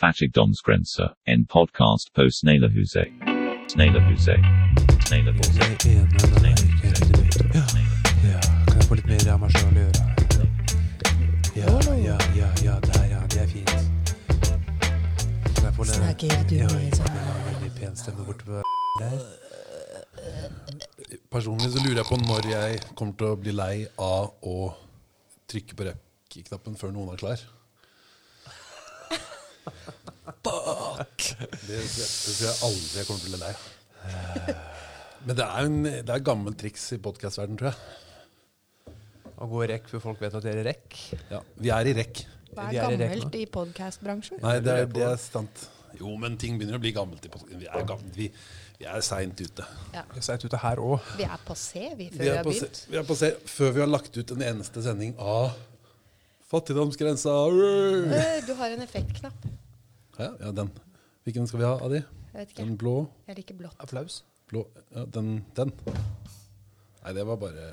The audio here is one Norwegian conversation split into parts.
Fattigdomsgrense, en podcast på Sneglehuset. Sneglehuset. Sneglehuset. Jeg er enig med deg, ikke riktig vet. Ja, ja, kan jeg få litt mer av meg sjøl å gjøre? Ja, ja, ja, ja, der, ja, det er fint. Kan jeg få det? Snakker du ja, med sånn? veldig pen stemme borte på der. Personlig så lurer jeg på når jeg kommer til å bli lei av å trykke på rep-knappen før noen er klar. Fuck! Det, det, det tror jeg aldri jeg kommer til å bli lei. Men det er, en, det er et gammelt triks i podkastverdenen, tror jeg. Å gå i rekk før folk vet at dere er rekk. Ja, vi er i rekk. Hva er i gammelt i podkastbransjen? Nei, det er, det er sant. Jo, men ting begynner å bli gammelt i. Vi er, gammelt, vi, vi er seint ute. Ja. Vi er seint ute her òg. Vi er passé, vi, før Vi vi er, har på, se- begynt. vi er på se, før vi har lagt ut en eneste sending av Fattigdomsgrensa. Øh, Du har en effektknapp. Ja, ja, den. Hvilken skal vi ha av de? Jeg vet ikke. Den blå? Jeg liker blått. Applaus. blå ja, den, den. Nei, det var bare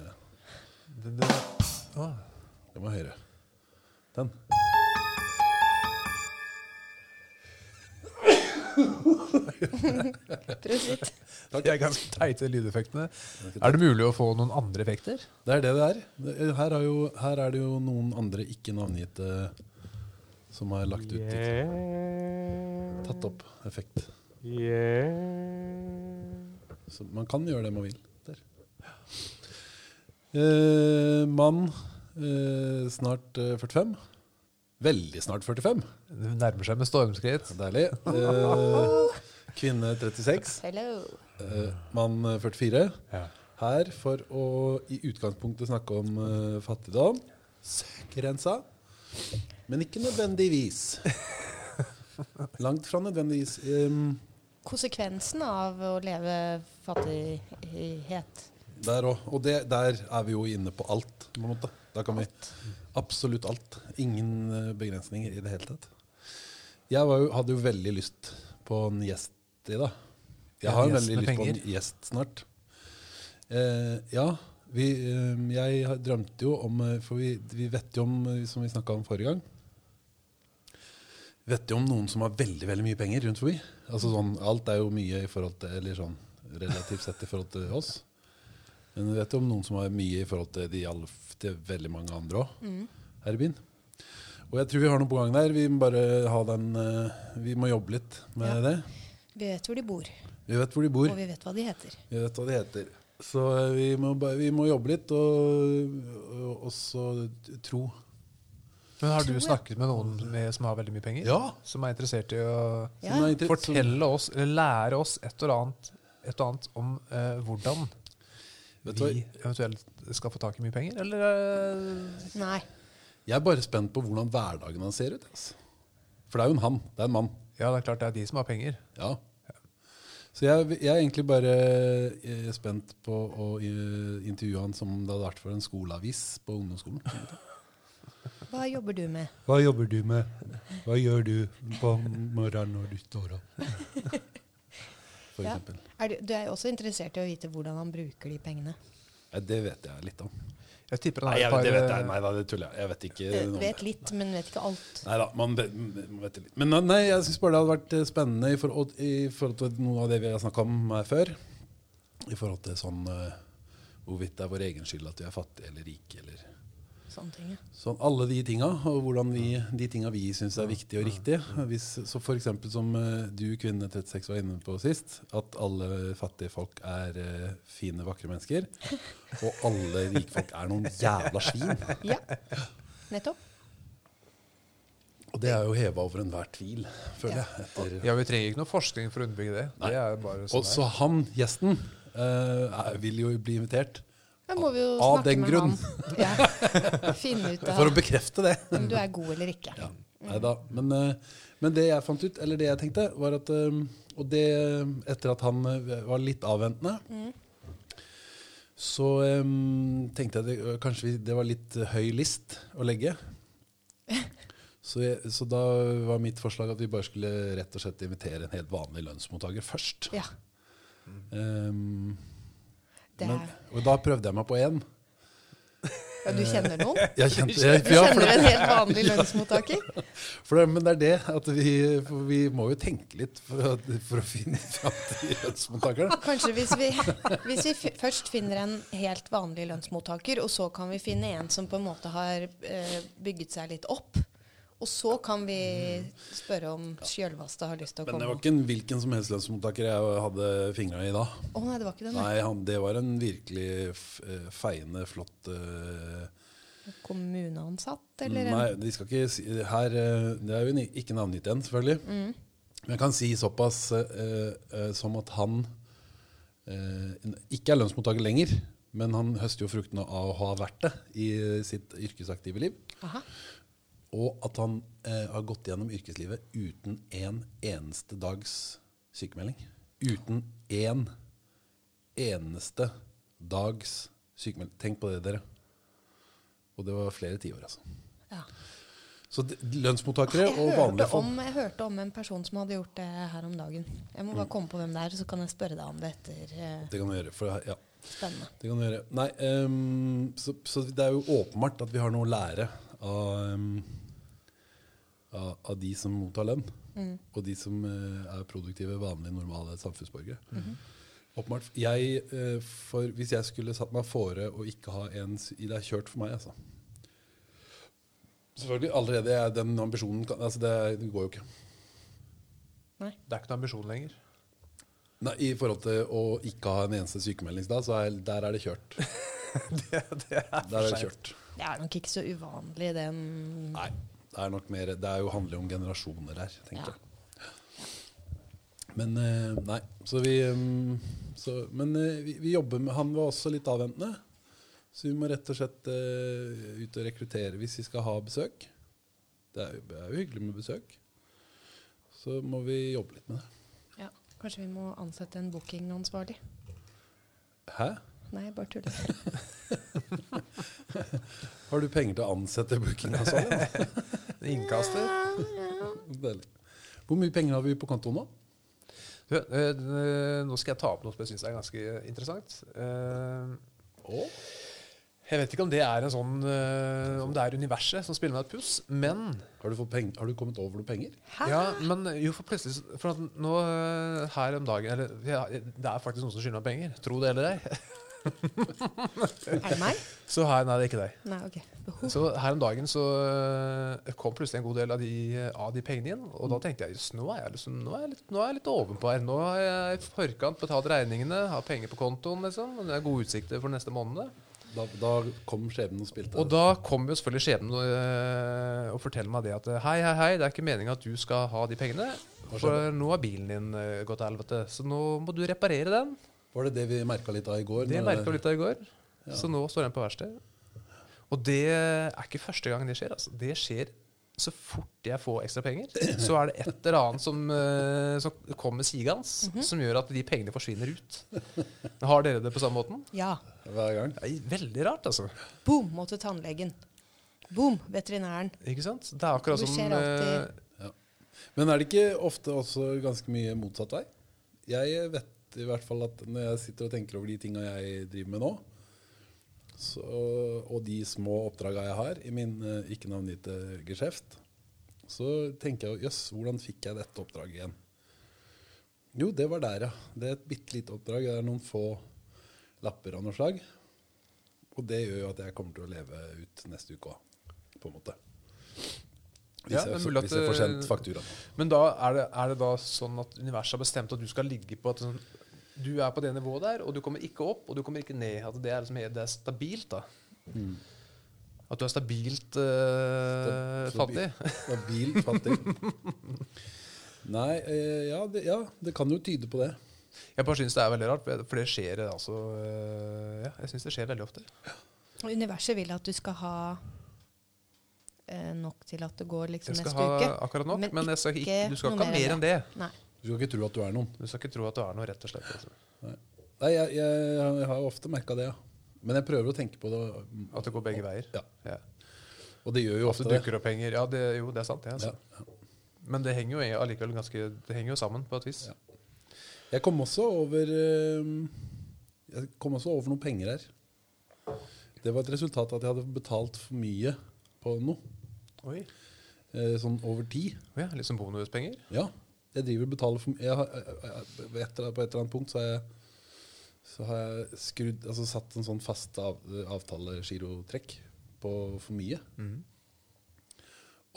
Det, det, ah. Det var høyre. Den. Prosit. de er ganske teite lydeffektene. Er det mulig å få noen andre effekter? Det er det det er. Her, er jo, her er det jo noen andre ikke navngitte som har lagt ut tatt opp effekt. Så man kan gjøre det man vil. Der. Eh, mann eh, snart eh, 45. Veldig snart 45. Det nærmer seg med stormskritt. Deilig. Eh, kvinne 36. Hello. Eh, mann eh, 44. Ja. Her for å i utgangspunktet snakke om eh, fattigdom. Grensa. Men ikke nødvendigvis. Langt fra nødvendigvis. Um, Konsekvensen av å leve fattighet. der òg. Og det, der er vi jo inne på alt, på en måte. Da kan vi absolutt alt. Ingen eh, begrensninger i det hele tatt. Jeg var jo, hadde jo veldig lyst på en gjest i dag. Jeg har veldig lyst lyst på en gjest snart. Eh, ja, vi, eh, jeg drømte jo om eh, For vi, vi vet jo om, eh, som vi snakka om forrige gang Vet jo om noen som har veldig veldig mye penger rundt forbi. Altså sånn, Alt er jo mye i forhold til Eller sånn relativt sett i forhold til oss. Men vi vet jo om noen som har mye i forhold til, de til veldig mange andre òg her i byen. Og jeg tror vi har noe på gang der. Vi må bare ha den eh, Vi må jobbe litt med Ja. det. Vi vet hvor de bor, Vi vet hvor de bor. og vi vet hva de heter. Vi vet hva de heter. Så eh, vi må, vi må jobbe litt og, og også tro. Men har du snakket med noen med, som har veldig mye penger? Ja. Som er interessert i å Ja. Fortelle oss, eller lære oss et eller annet, et eller annet om eh, hvordan Vet vi eventuelt skal få tak i mye penger? Eller eh, Nei. Jeg er bare spent på hvordan hverdagen hans ser ut. Altså. For det er jo en han. Det er en mann. Ja, det er klart det er de som har penger. Ja. Så jeg, jeg er egentlig bare er spent på å eh, intervjue han som det hadde vært for en skoleavis på ungdomsskolen. Hva jobber du med? Hva jobber du med? Hva gjør du på morgenen når du står opp? For Ja. eksempel. Er du, du er jo også interessert i å vite hvordan han bruker de pengene. Ja, det vet jeg litt om. Jeg tipper han Nei, har jeg, et par vet eh. Nei da, det tuller jeg. Jeg vet ikke Du vet det. litt, men vet ikke alt. Nei da, man, man vet litt. Men nei, jeg syns bare det hadde vært eh, spennende i forhold, i forhold til noe av det vi har snakka om før. I forhold til sånn eh, hvorvidt det er vår egen skyld at vi er fattige eller rike. eller. Sånn, alle de tinga, og hvordan vi, de tinga vi syns er viktige og riktige. Hvis, så eksempel som eh, du, kvinne 36, var inne på sist, at alle fattige folk er eh, fine, vakre mennesker. Og alle rikfolk er noen jævla svin. Ja, nettopp. Og det er jo heva over enhver tvil, føler jeg. Etter, Ja, Vi trenger ikke noe forskning for å underbygge det. Det er bare og sånn så han, gjesten, eh, er- vil jo bli invitert Da må vi jo Av snakke den med grunn. han. Ja. Finne ut for å bekrefte det. om du er god eller ikke. Ja, neida. Men, eh, men det jeg fant ut, eller det jeg tenkte, var at eh, Og det etter at han eh, var litt avventende, så um, tenkte jeg det, kanskje det var litt høy list å legge. Så, jeg, så da var mitt forslag at vi bare skulle rett og slett invitere en helt vanlig lønnsmottaker først. Ja, Um, det men, og da prøvde jeg meg på én. Ja, du kjenner noen? Jeg kjente, Du jeg, for, kjenner en helt vanlig lønnsmottaker? for det, men det er det at vi, vi må jo tenke litt for å, for å finne fram til lønnsmottakerne. Kanskje hvis vi, hvis vi først finner en helt vanlig lønnsmottaker, og så kan vi finne en som på en måte har eh, bygget seg litt opp. Og så kan vi spørre om Skjølvasta har lyst til å komme. Men det var ikke en hvilken som helst lønnsmottaker jeg hadde fingra i da. Å nei, det var ikke det. Nei. Han, det var en virkelig eh, feiende, flott uh, Kommuneansatt, eller? Nei, de skal ikke si her, eh, Det er jo ikke navngitt igjen, selvfølgelig. Mm. Men jeg kan si såpass uh, uh, som at han ikke er lønnsmottaker lenger. Men han høster jo fruktene av å ha vært det i sitt yrkesaktive liv. Aha. Og at han eh, har gått gjennom yrkeslivet uten en eneste dags sykemelding. Uten én eneste dags sykemelding. Tenk på det, dere. Og det var flere tiår, altså. Ja. Så lønnsmottakere Jeg og vanlige folk om, jeg hørte om en person som hadde gjort det her om dagen. Jeg må bare komme på hvem det er, så kan jeg spørre deg om det etter. eh, Det kan du gjøre. For, ja, spennende. det kan du gjøre. Nei, um, så, så det er jo åpenbart at vi har noe å lære av, ehm, av, av de som mottar lønn. Og de som eh, er produktive, vanlige, normale samfunnsborgere. Åpenbart. Jeg, eh, for hvis jeg skulle satt meg fore å ikke ha en Det er kjørt for meg, altså. Selvfølgelig. Allerede er den ambisjonen kan- altså det, det går jo ikke. Nei. Det er ikke noen ambisjon lenger. Nei, I forhold til å ikke ha en eneste sykemeldingsdag, så er, der er det kjørt. det, det er Der er det kjørt. Det er nok ikke så uvanlig, den Nei, det er nok mer Det er jo handler om generasjoner her, tenker Ja. jeg. Men eh, nei, så vi mm, så, Men eh, vi, vi jobber med Han var også litt avventende. Så vi må rett og slett eh, ut og rekruttere hvis vi skal ha besøk. Det er, jo, det er jo hyggelig med besøk. Så må vi jobbe litt med det. ja, Kanskje vi må ansette en bookingansvarlig? Hæ? Nei, jeg bare tuller. Har du penger til å ansette bookingansvarlig? Innkaster. Deilig. Hvor mye penger har vi på kontoen nå? Du, eh, eh, nå skal jeg ta opp noe som jeg syns er ganske interessant. Uh, jeg vet ikke om det er en sånn uh, Om det er universet som spiller meg et puss, men Har du, fått peng har du kommet over noe penger? Hæ? Ja, men jo, for plutselig For at nå her om dagen Eller ja, det er faktisk noen som skylder meg penger. Tro det eller ei. Er det meg? Så her, nei, det er ikke deg. Nei, ok. Så her om dagen så eh, kom plutselig en god del av de, av de pengene inn. Og da tenkte jeg just, nå er jeg, liksom, nå er jeg, litt, nå er jeg litt ovenpå her. Nå har jeg i forkant betalt regningene, har penger på kontoen. liksom. og Det er gode utsikter for neste måned. Da, da kom skjebnen og spilte. Og da kom jo selvfølgelig skjebnen og, og forteller meg det at hei, hei, hei, det er ikke meninga at du skal ha de pengene. For nå har bilen din gått til helvete. Så nå må du reparere den. Var det det vi merka litt av i går? Det merka vi litt av i går. Så nå står den på verksted. Og det er ikke første gang det skjer. Altså. Det skjer så fort jeg får ekstra penger, så er det et eller annet som, øh, som kommer sigende, som gjør at de pengene forsvinner ut. Har dere det på samme måten? Ja. Hver gang. Er veldig rart, altså. Boom, måtte tannlegen. Boom, veterinæren. Ikke sant? Det er akkurat Det som alltid. øh, Men er det ikke ofte også ganske mye motsatt vei? Jeg vet i hvert fall at når jeg sitter og tenker over de tinga jeg driver med nå, så, og de små oppdraga jeg har i min eh, ikke navngitte geskjeft, så tenker jeg jøss, hvordan fikk jeg dette oppdraget igjen? Jo, det var der, ja. Det er et bitte lite oppdrag. Det er noen få lapper av noe slag. Og det gjør jo at jeg kommer til å leve ut neste uke òg, på en måte. Hvis, Ja, jeg, hvis jeg får sendt fakturaen. Men da er det, er det da sånn at universet har bestemt at du skal ligge på et sånn, du er på det nivået der, og du kommer ikke opp, og du kommer ikke ned. At det er, liksom, det er stabilt, da. Mm. At du er stabilt uh, Stab fattig. Stabilt fattig. Nei, eh, ja det, ja, det kan jo tyde på det. Jeg bare syns det er veldig rart, for det skjer altså øh, Ja, jeg syns det skjer veldig ofte. Og Universet vil at du skal ha eh, nok til at det går liksom Jeg skal neste ha uke. akkurat nok, Men men, jeg skal ikke, ikke du skal ikke ha mer enn det. Nei. Du skal ikke tro at du er noen. Du skal ikke tro at du er noe, rett og slett. Altså. Nei, jeg, jeg, jeg har ofte merka det, ja. Men jeg prøver å tenke på det. At det går begge veier. Ja. Ja. Og det gjør jo ofte det dukker opp penger. Ja, det, jo, det er sant, det. Altså. Ja. Men det henger jo allikevel ganske Det henger jo sammen på et vis. Ja. Jeg kom også over eh, Jeg kom også over noen penger her. Det var et resultat av at jeg hadde betalt for mye på noe. Oi. Eh, sånn over tid. Oh Ja, litt som bonuspenger? Ja. Jeg driver og betaler for jeg har, jeg, jeg, på et eller- På et eller annet punkt så har jeg, så har jeg skrudd, altså satt en sånn fast av, avtalegirotrekk på for mye. Mm.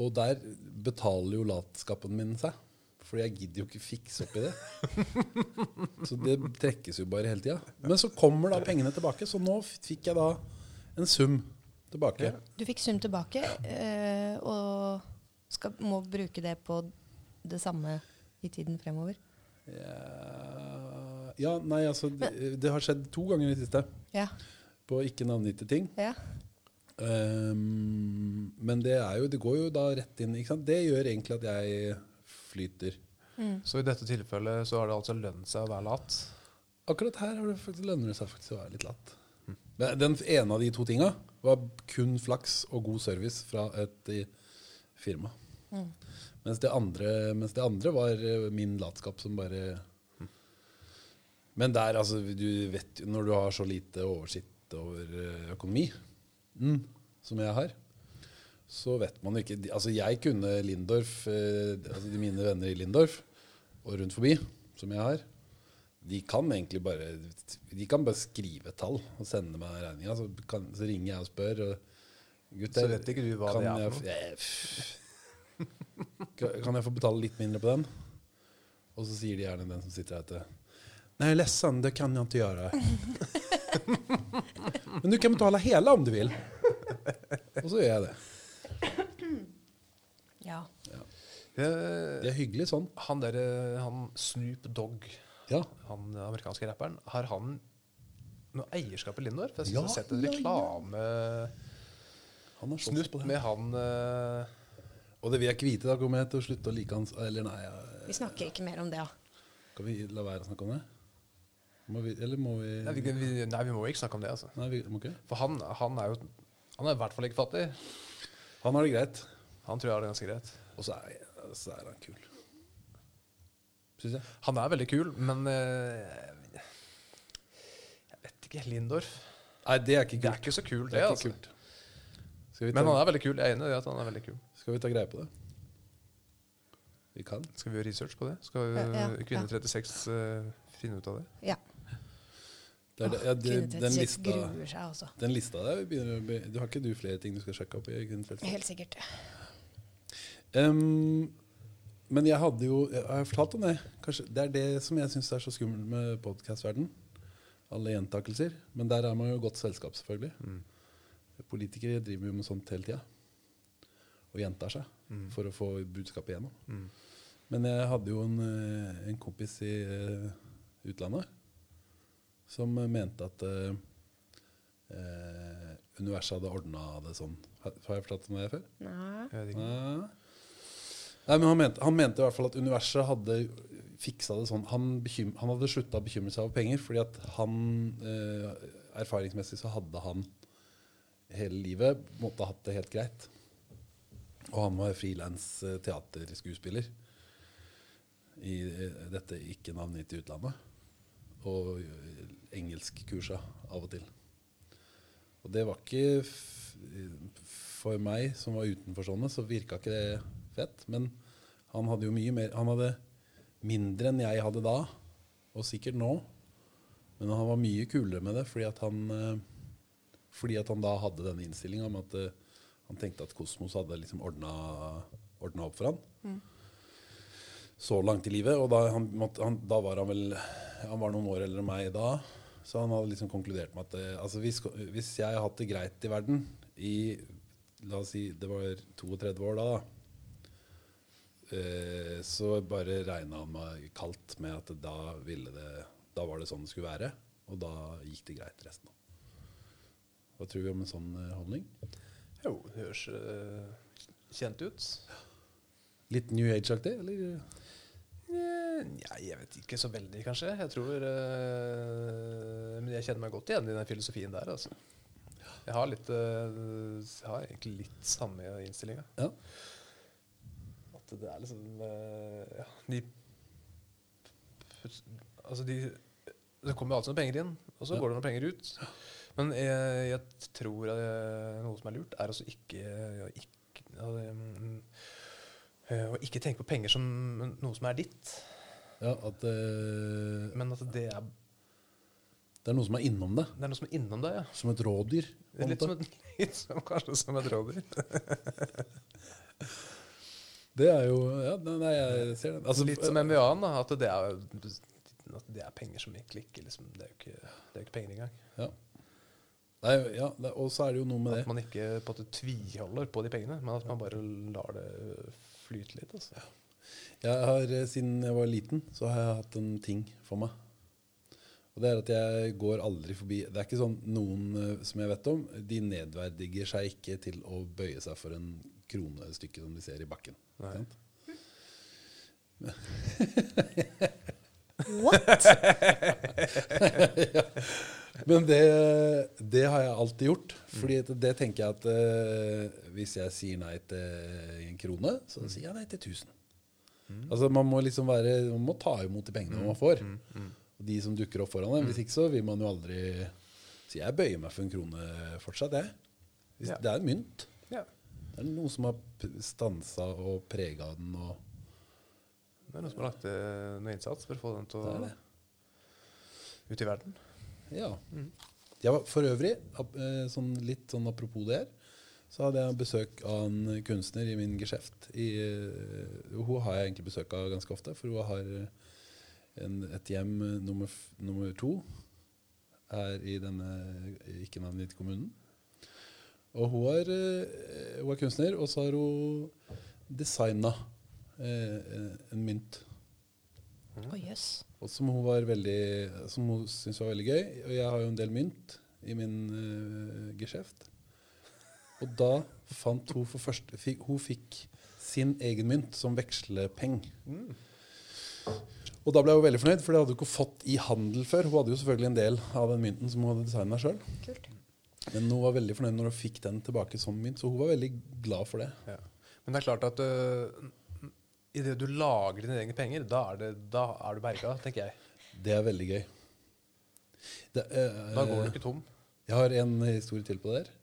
Og der betaler jo latskapen min seg. Fordi jeg gidder jo ikke fikse opp i det. Så det trekkes jo bare hele tida. Men så kommer da pengene tilbake, så nå fikk jeg da en sum tilbake. Du fikk sum tilbake, øh, og skal, må bruke det på det samme i tiden fremover. Ja, ja nei, altså det, det har skjedd to ganger i det siste. Ja. På ikke navngitte ting. ja. Um, men det, er jo, det går jo da rett inn. Ikke sant? Det gjør egentlig at jeg flyter. Så i dette tilfellet så har det altså lønt seg å være lat? Akkurat her har det faktisk lønner det seg faktisk å være litt lat. Mm. Den ene av de to tinga var kun flaks og god service fra et i, firma. Mens, det andre, mens det andre var eh, min latskap som bare Men der, altså, du vet jo Når du har så lite oversikt over eh, økonomi mm, som jeg har, så vet man ikke Altså, jeg kunne Lindorf, eh, altså de mine venner i Lindorf og rundt forbi, som jeg har, de kan egentlig bare De kan bare skrive tall og sende meg regninga. Så, så ringer jeg og spør. Og gutter, Så vet ikke du hva det er for noe? jeg, kan jeg få betale litt mindre på den? Og så sier de gjerne den som sitter her til Nei, lessen, det kan jeg ikke gjøre. Men du kan betale hele om du vil. Og så gjør jeg det. ja. ja. Det er hyggelig sånn. Han derre han Snoop Dogg, Ja. han amerikanske rapperen, har han noe eierskap i Lindorf? Jeg syns Ja, jeg har sett en ja, ja. reklame Han har slåss snutt på det. med han eh, Og det vil jeg ikke vite. Da kommer jeg til å slutte å like hans Eller nei, jeg- Vi snakker ikke mer om det, da. Skal vi la være å snakke om det? Må vi, eller må vi nei, vi, vi, nei, vi må ikke snakke om det, altså. Nei, vi må ikke. For han, han er jo Han er i hvert fall ikke fattig. Han har det greit. Han tror jeg har det ganske greit. Og så er, så er han kul. Syns jeg. Han er veldig kul, men uh, Jeg vet ikke. Lindorf. Nei, det er ikke Det er ikke så kult, Det det. er altså. kult. Skal vi, ta, Men han er veldig kul. Jeg er enig i at han er veldig kul. Skal vi ta greie på det? Vi kan. Skal vi gjøre research på det? Skal Ja, ja, Kvinne ja. 36 eh, finne ut av det? ja. Det er det, ja, det, Kvinne den, 36 lista, gruer seg, også. den lista der begynner å bli Du Har ikke du flere ting du skal sjekke opp? i Kvinne 36? Helt sikkert. Um, men jeg hadde jo Jeg har fortalt om det. Kanskje, det er det som jeg syns er så skummelt med podkastverden. Alle gjentakelser. Men der er man jo godt selskap, selvfølgelig. Politikere driver jo med sånt hele tida. Og gjentar seg for å få budskapet igjennom. Men jeg hadde jo en, eh, en kompis i eh, utlandet som mente at eh, eh, universet hadde ordna det sånn. Har har jeg fortalt om det før? Nei. Nei. Nei, men han mente, han mente i hvert fall at universet hadde fiksa det sånn. Han, bekym, han hadde slutta å bekymre seg over penger, fordi at han eh, erfaringsmessig så hadde han hele livet måtte ha hatt det helt greit. Og han var frilans eh, teaterskuespiller i eh, dette ikke navngitte utlandet. Og eh, engelskkursa av og til. Og det var ikke For meg som var utenfor sånne, så virka ikke det fett. Men han hadde jo mye mer Han hadde mindre enn jeg hadde da, og sikkert nå. Men han var mye kulere med det, fordi at han Fordi at han da hadde denne innstillinga om at han tenkte at Kosmos hadde liksom ordna, opp for han. Så langt i livet. Og da, han, han, da var han vel Han var noen år eldre enn meg da. Så han hadde liksom konkludert med at eh, altså hvis, hvis jeg har hatt det greit i verden i La oss si det var 32 år da, eh, så bare regna han meg kaldt med at da det Da var det sånn det skulle være. Og da gikk det greit resten av. Hva tror vi om en sånn eh, holdning? Jo, det høres uh, kjent ut. Litt New Age-aktig, eller? Eh, Nja, jeg vet ikke så veldig, kanskje. Jeg tror uh, Men jeg kjenner meg godt igjen i den filosofien der, altså. Jeg har litt uh, Jeg har egentlig litt samme innstillinga. Ja. At det er liksom uh, Ja, de Altså, de Det kommer alltid noen penger inn, og så Ja. går det noen penger ut. Men jeg, jeg tror at noe som er lurt, er altså ikke, ikke mm, eh, Å ikke tenke på penger som noe som er ditt, Ja, at uh, men at det er, det er noe som er innom det. det er noe som er innom det, Ja. Som et rådyr. Litt som, et, litt som kanskje som et rådyr. Det er jo Ja, nei, nei, jeg ser det. Altså, litt som MVA-en, da. At det er, at det er penger som egentlig ikke liksom, Det er jo ikke, det er jo ikke penger engang. Ja. Ja, og så er det jo noe med det. At man ikke på at du tviholder på de pengene, men at man bare lar det flyte litt. Altså. Jeg har, eh, Siden jeg var liten, så har jeg hatt en ting for meg. Og det er at jeg går aldri forbi Det er ikke sånn noen eh, som jeg vet om, de nedverdiger seg ikke til å bøye seg for en kronestykke som de ser i bakken. Nei. Sant? What? Men det, det har jeg alltid gjort. Fordi det tenker jeg at eh, hvis jeg sier nei til en krone, så sier jeg nei til 1000. Altså Man må liksom være Man må ta imot de pengene man får. Og de som dukker opp foran en. Hvis ikke så vil man jo aldri Så jeg bøyer meg for en krone fortsatt, jeg. Hvis, Ja. Det er en mynt. Ja. Det er noe som har stansa og prega den. Og Det er noen som har lagt ned noe innsats for å få den til å ut i verden. Ja. Mm. ja for øvrig, eh, sånn litt sånn apropos det her, så hadde jeg besøk av en kunstner i min geskjeft. I, eh, hun har jeg egentlig besøk av ganske ofte, for hun har eh, en, et hjem eh, nummer, nummer to her i denne ikke-navngitte kommunen. Og hun er, eh, hun er kunstner, og så har hun designa eh, en mynt. Oh, yes. Og som hun var veldig Som hun syntes var veldig gøy. Og jeg har jo en del mynt i min uh, geskjeft. Og da fant hun for første fikk, Hun fikk sin egen mynt som vekslepeng. Og da ble hun veldig fornøyd, for det hadde hun ikke fått i handel før. Hun hadde jo selvfølgelig en del av den mynten som hun hadde designa sjøl. Men hun var veldig fornøyd når hun fikk den tilbake som mynt, så hun var veldig glad for det. Ja. Men det er klart at uh, idet du lager dine egne penger, da er, det, da er du berga, tenker jeg. Det er veldig gøy. Det, eh, Da går du ikke tom. Jeg har en historie til på det der.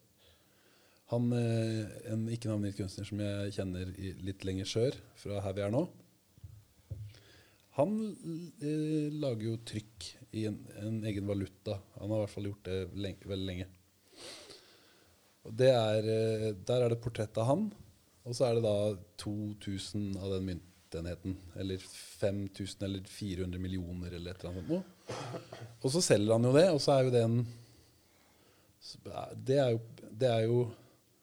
Han, eh, En ikke navngitt kunstner som jeg kjenner i, litt lenger sør, fra her vi er nå. Han eh, lager jo trykk i en, en egen valuta. Han har i hvert fall gjort det lenge, veldig lenge. Og det er, eh, der er det et portrett av han, og så er det da 2000 av den myntenheten. Eller 5000 eller 400 millioner eller et eller annet noe. Og så selger han jo det, og så er jo det en det er, jo, det er jo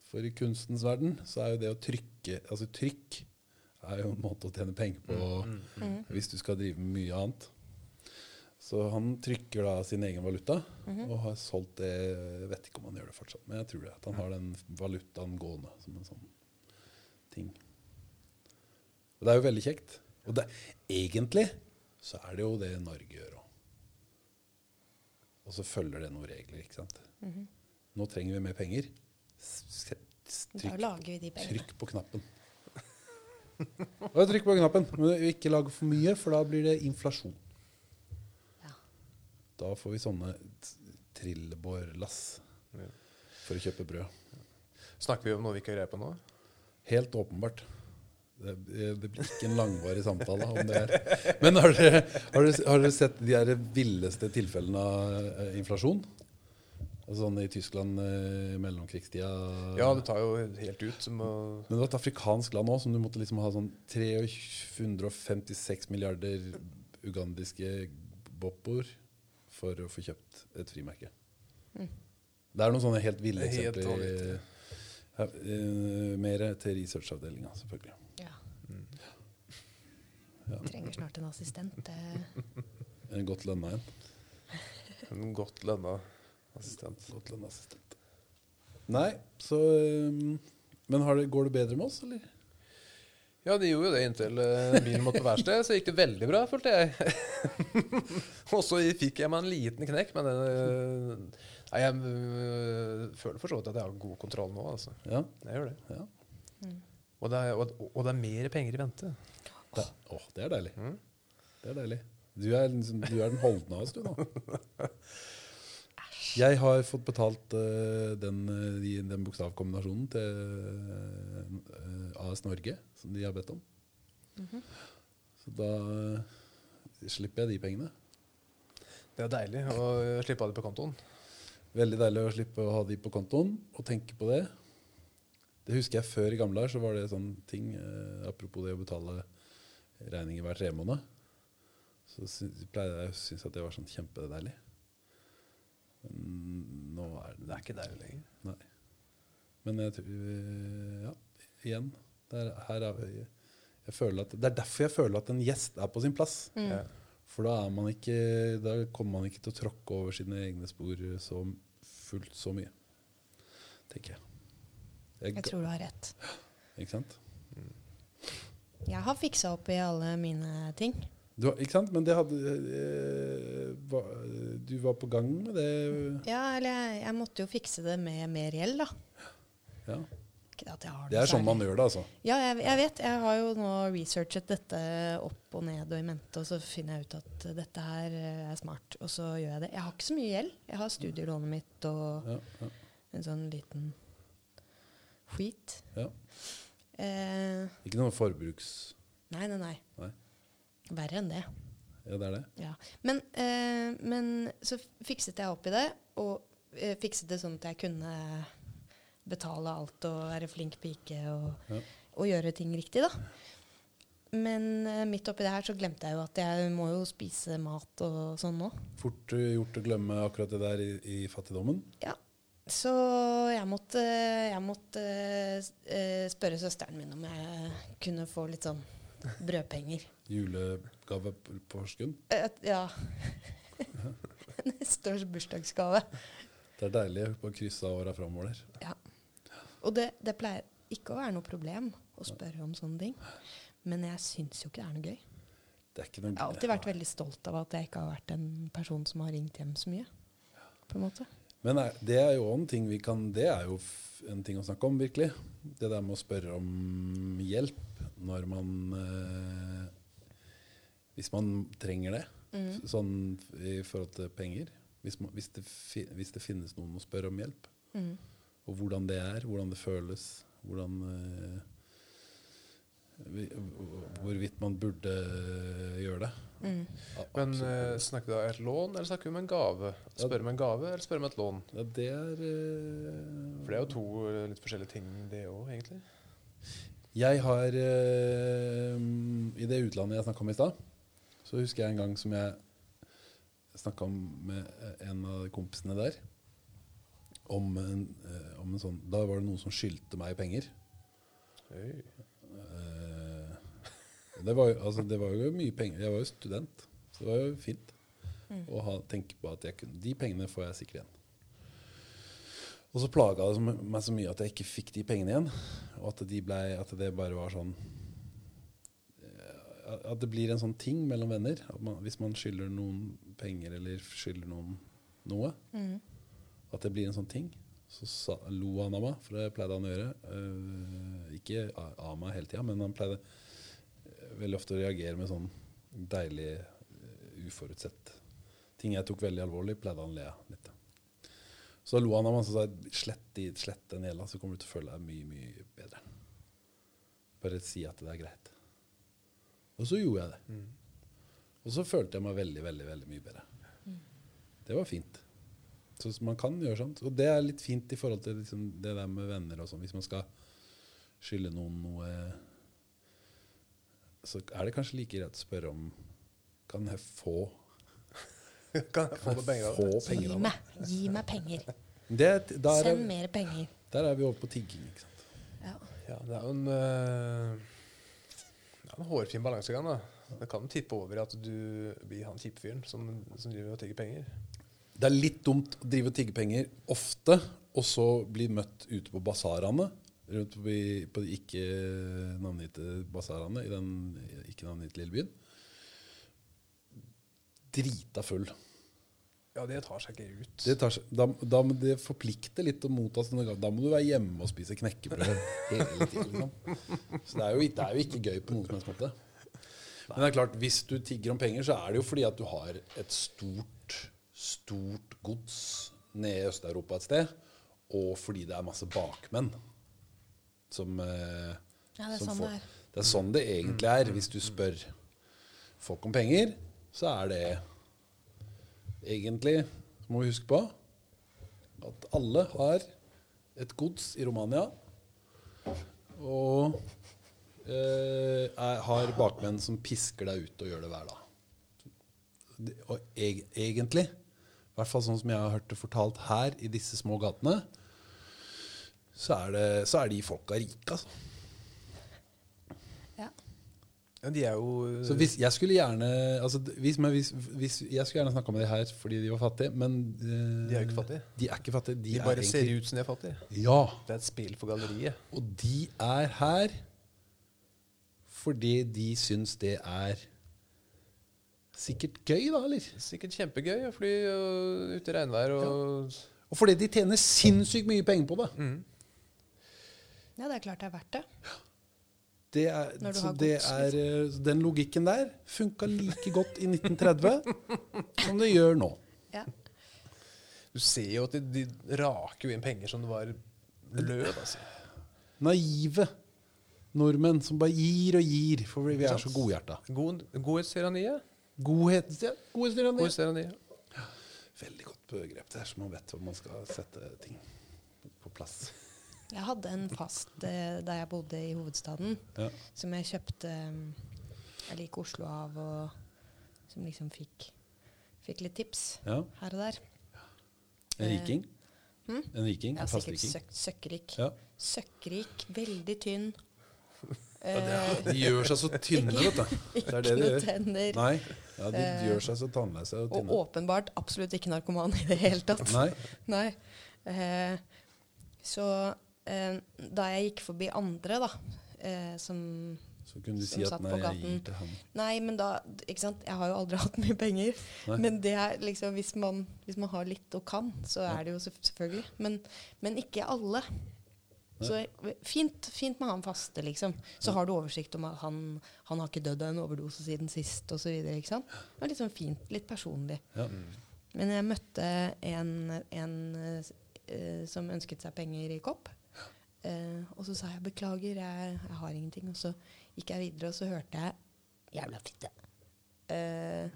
For i kunstens verden så er jo det å trykke Altså trykk er jo en måte å tjene penger på hvis du skal drive med mye annet. Så han trykker da sin egen valuta, og har solgt det Jeg vet ikke om han gjør det fortsatt, men jeg tror det. At han har den valutaen gående som en sånn ting. Og det er jo veldig kjekt. Og det, egentlig så er det jo det Norge gjør òg. Og så følger det noen regler, ikke sant. Nå trenger vi mer penger. S- s- s- Da Trykk, lager vi de pengene. trykk på knappen. Trykk på knappen. Men ikke lag for mye, for da blir det inflasjon. Ja. Da får vi sånne trillebårlass Ja. for å kjøpe brød. Snakker vi om noe vi ikke har greie på nå? Helt åpenbart. Det, det blir ikke en langvarig samtale om det her. Men har dere, har dere, har dere sett de her villeste tilfellene av eh, inflasjon? Altså sånn i Tyskland eh, i mellomkrigstida. Ja, det tar jo helt ut. Som å, Men det var et afrikansk land òg som du måtte liksom ha sånn 356 milliarder ugandiske boppor for å få kjøpt et frimerke. Det er noen sånne helt ville eksempler. er helt eksempler. Her, eh, mer til researchavdelinga, selvfølgelig. Ja. Ja. Trenger snart en assistent. En godt lønna en. en godt lønna assistent. Godt lønna assistent. Nei, så um, Men har det, går det bedre med oss, eller? Ja, de gjorde jo det inntil uh, bilen måtte på verksted, så gikk det veldig bra, følte jeg. og så fikk jeg meg en liten knekk, men eh, Nei, jeg øh, føler for så vidt at jeg har god kontroll nå, altså. Ja. Jeg gjør det. ja. Og det er, og, og det er mer penger i vente. Det, åh, det er deilig. Mm. Det er deilig. Du er, liksom- du er den holdne av oss, du nå. Jeg har fått betalt uh, den, de, den bokstavkombinasjonen til uh, AS Norge, som de har bedt om. Mhm. Så da uh, slipper jeg de pengene. Det er deilig å slippe av det på kontoen. Veldig deilig å slippe å ha de på kontoen og tenke på det. Det husker jeg før i gamle dager, så var det sånn ting eh, Apropos det å betale regninger hver tredje måned. Så sy- pleide jeg å synes at det var sånn kjempedeilig. Men nå er det, Det er ikke deilig lenger. Nei. Men jeg tror eh, Ja, igjen. Er, her er, jeg, jeg føler at, det er derfor jeg føler at en gjest er på sin plass. Mm. Ja. For da, er man ikke, da kommer man ikke til å tråkke over sine egne spor så fullt så mye. Tenker jeg. jeg. Jeg tror du har rett. Ikke sant? Jeg har fiksa opp i alle mine ting. Du, ikke sant? Men det hadde eh, hva- Du var på gang med det. Ja, eller jeg, jeg måtte jo fikse det med mer gjeld, da. Ja. Ikke at jeg har Det er sånn man gjør det, altså. Ja, jeg, jeg vet. Jeg har jo nå researchet dette opp og ned og i mente, og så finner jeg ut at dette her eh, er smart, og så gjør jeg det. Jeg har ikke så mye gjeld. Jeg har studielånet mitt og Ja, ja, en sånn liten skit. ja. Eh, Ikke noe forbruks... nei, nei, nei. Nei. Verre enn det. Ja, det er det. Ja. Men, eh, men så fikset jeg opp i det, og eh, fikset det sånn at jeg kunne betale alt og være flink pike og, Ja. og gjøre ting riktig, da. Men uh, midt oppi det her så glemte jeg jo at jeg må jo spise mat og sånn nå. Fort eh, gjort å glemme akkurat det der i, i fattigdommen. Ja. Så jeg måtte, jeg måtte eh, spørre søsteren min om jeg kunne få litt sånn brødpenger. Julegave på. Eh, ja. Neste års bursdagsgave. Det er deilig å krysse av åra framover der. Ja. Og det, det pleier ikke å være noe problem å spørre om sånne ting. Men jeg syns jo ikke det er noe gøy. Det er noe Jeg har alltid vært veldig stolt av at jeg ikke har vært en person som har ringt hjem så mye. På en måte. Men er, det er jo en ting vi kan Det er jo en ting å snakke om, virkelig. Det der med å spørre om hjelp når man eh, Hvis man trenger det. Mm. Sånn i forhold til penger. Hvis, man, hvis, det, fi, hvis det finnes noen å spørre om hjelp. Mm. Og hvordan det er, hvordan det føles. Hvordan eh, Hvorvidt man burde eh, gjøre det. Mm. A- Men eh, snakker vi om et lån, eller snakker vi om en gave? Spør om en gave, eller spør om et lån? ja, det er For det er jo to litt forskjellige ting, det òg, egentlig. Jeg har I det utlandet jeg snakka om i stad, så husker jeg en gang som jeg snakka med en av kompisene der om en, eh, om en sånn Da var det noen som skyldte meg penger. Hey. Eh, det, var, altså, det var jo mye penger. Jeg var jo student, så det var jo fint å ha, tenke på at jeg kunne, de pengene får jeg sikkert igjen. Og så plaga det meg så mye at jeg ikke fikk de pengene igjen. Og at, de ble, at det bare var sånn eh, At det blir en sånn ting mellom venner. Man, hvis man skylder noen penger eller skylder noen noe, Mm. At det blir en sånn ting. Så sa, lo han av meg, for det pleide han å gjøre. Uh, ikke av meg hele tida, men han pleide eh, veldig ofte å reagere med sånn deilig, uh, uforutsett ting jeg tok veldig alvorlig, pleide han å le av litt. Så lo han av meg og sa slett, de- slett den gjelda, så kommer du til å føle deg mye, mye bedre. Bare si at det er greit. Og så gjorde jeg det. Og så følte jeg meg veldig, veldig, veldig mye bedre. Det var fint. Så man kan gjøre sånt. Og det er litt fint i forhold til liksom det der med venner og sånn. Hvis man skal skylde noen noe, så er det kanskje like greit å spørre om Kan jeg få, Kan jeg få penger av få det? penger Gi meg, gi meg penger. det der, Send er, mer penger. der er vi over på tigging. ikke sant? Ja. Ja, det er jo en, uh, det er en hårfin balansegang. da. Det kan tippe over i at du blir han kjipe fyren som, som driver og tigger penger. Det er litt dumt å drive og tigge penger ofte, og så bli møtt ute på basarene. Rundt på, på de ikke navngitte basarene i den ikke navngitte lille byen. Drita full. Ja, det tar seg ikke ut. Det, seg- da, da det forplikter litt å motta sånne gaver. Da må du være hjemme og spise knekkebrød hele tiden. Liksom. Så det er, jo, det er jo ikke gøy på noen som helst måte. Men det er klart, hvis du tigger om penger, så er det jo fordi at du har et stort, stort gods nede i Øst-Europa et sted, og fordi det er masse bakmenn som eh, Ja, det er som sånn får- det er. Det er sånn det egentlig er. Hvis du spør folk om penger, så er det egentlig Må vi huske på at alle har et gods i Romania. Og eh, er, har bakmenn som pisker deg ut og gjør det hver dag. Og eg, egentlig, i hvert fall sånn som jeg har hørt det fortalt her i disse små gatene, så er, det, så er de folka rike, altså. Ja. Ja, de er jo Så hvis, jeg skulle gjerne altså, hvis, men hvis, hvis, Jeg skulle gjerne snakka med de her fordi de var fattige, men uh, De er jo ikke fattige. De er ikke fattige. De, De er bare ser ut som de er fattige. Ja. Det er et spill for galleriet. Og de er her fordi de syns det er sikkert gøy, da, eller? Sikkert kjempegøy å fly og ut i regnvær og Og fordi de tjener sinnssykt mye penger på det. ja, det er klart det er verdt det. Det er, Når du så har det er, eh, den logikken der funka like godt i 1930 som det gjør nå. Ja. Du ser jo at de, de raker jo inn penger som det var løv, altså. Naive nordmenn som bare gir og gir, for vi er så godhjerta. God, godhetstyranniet. Godhet, ja, godhetstyranni. Godhetstyranniet. Veldig godt begrep. Det er som man vet hvor man skal sette ting på plass. Jeg hadde en fast eh, da jeg bodde i hovedstaden, Ja. som jeg kjøpte um, Jeg liker Oslo av, og som liksom fikk, fikk litt tips Ja. her og der. En riking. Hm? En riking. Ja, En sikkert søk, søkkrik. Ja. Søkkrik, veldig tynn. Ja, er, de gjør seg så tynne, vet du. Det er det de gjør. tenner. Nei, ja, de Eh, gjør seg så tannløse og Og åpenbart absolutt ikke narkoman i det hele tatt. Nei. Nei. Eh, så eh, da jeg gikk forbi andre, da, eh, som Så kunne du si at nei, jeg gir til han. Nei, men da Ikke sant. Jeg har jo aldri hatt mye penger. Nei. Men det er liksom hvis man, hvis man har litt og kan, så er det jo selvfølgelig. Men, men ikke alle. Så fint, fint med han faste, liksom. Så har du oversikt om at han, han har ikke dødd av en overdose siden sist, osv. Det var litt sånn fint. Litt personlig. Ja. Men jeg møtte en, en uh, som ønsket seg penger i kopp. Uh, og så sa jeg 'beklager, jeg, jeg har ingenting'. Og så gikk jeg videre, og så hørte jeg 'jævla fitte'. Uh,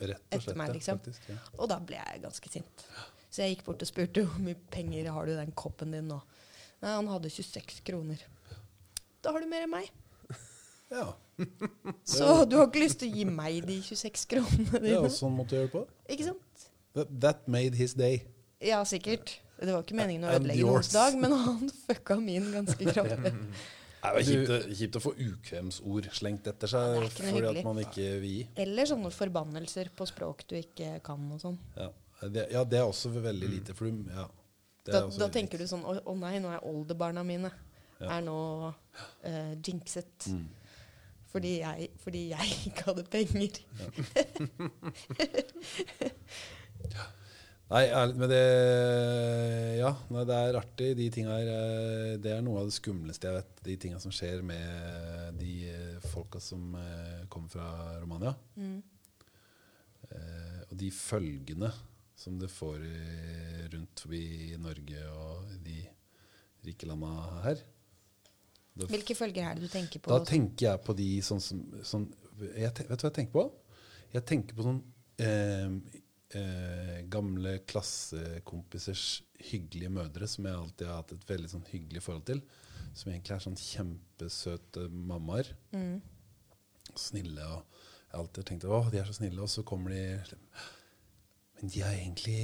Rett og slett, meg, ja, liksom. faktisk, ja. og da ble jeg ganske sint. Så jeg gikk bort og spurte hvor mye penger har du i den koppen din nå. Nei, han hadde 26 kroner. Da har du mer enn meg. Ja. Så du har ikke lyst til å gi meg de 26 kronene dine? ja, sånn måtte du gjøre på. Ikke sant? That, that made his day. Ja, sikkert. Det var ikke meningen å ødelegge noens dag, men han fucka min ganske kraftig. Det er kjipt, kjipt å få ukvemsord slengt etter seg fordi hyggelig. at man ikke vil gi. Eller sånne forbannelser på språk du ikke kan og sånn. Ja. Ja, det er også veldig lite. For du, ja, Da, da tenker du sånn Å å nei, nå er oldebarna mine Ja. er nå uh, jinxet. Mm. Fordi, jeg, fordi jeg ikke hadde penger. Nei, ærlig, med det Ja, nei, det er artig. De tinga her eh, Det er noe av det skumleste jeg vet. De tinga som skjer med de eh, folka som kommer fra Romania. Mm. Eh, og de følgene som det får rundt forbi Norge og de rike landa her. Da, Hvilke følger er det du tenker på? da tenker jeg på de sånn som sånn, jeg, Vet du hva jeg tenker på? Jeg tenker på sånn eh, eh, gamle klassekompisers hyggelige mødre, som jeg alltid har hatt et veldig sånn hyggelig forhold til. Som egentlig er sånn kjempesøte mammaer. Mm. Snille. og Jeg har alltid tenkt å, de er så snille, og så kommer de Men de har egentlig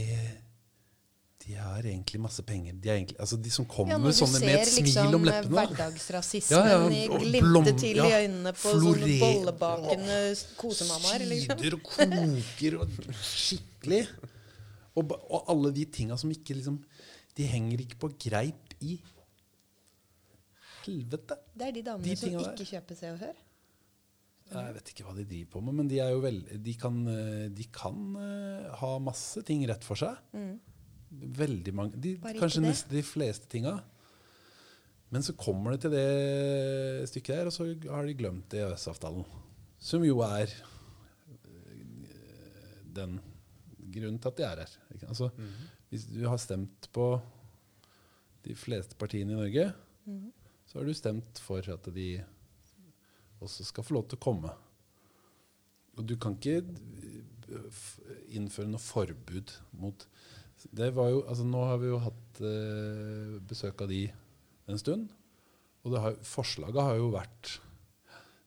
De har egentlig masse penger. De, egentlig, altså de som kommer ja, når sånne ser med et smil liksom om leppene. hverdagsrasismen Ja, ja, glimte til i øynene på sånne bollebakende kosemammaer. Liksom. Syder og koker og skikkelig. Og, og alle de tinga som ikke liksom De henger ikke på greip i helvete. Det er de damene De som ikke der. kjøper Se og Hør. Jeg vet ikke hva de driver på med, men de, er jo vel, de kan, eh, de kan eh, ha masse ting rett for seg. Veldig mange. De, Mm. Kanskje det. nesten de fleste tinga. Men så kommer det til det stykket der, og så har de glemt EØS-avtalen. Som jo er eh, den grunnen til at de er her. Altså, -hmm. Hvis du har stemt på de fleste partiene i Norge, Mhm. så har du stemt for at de også skal få lov til å komme. Og du kan ikke eh, innføre noe forbud mot det var jo, altså Nå har vi jo hatt eh, besøk av de en stund. Og det har, forslaget har jo vært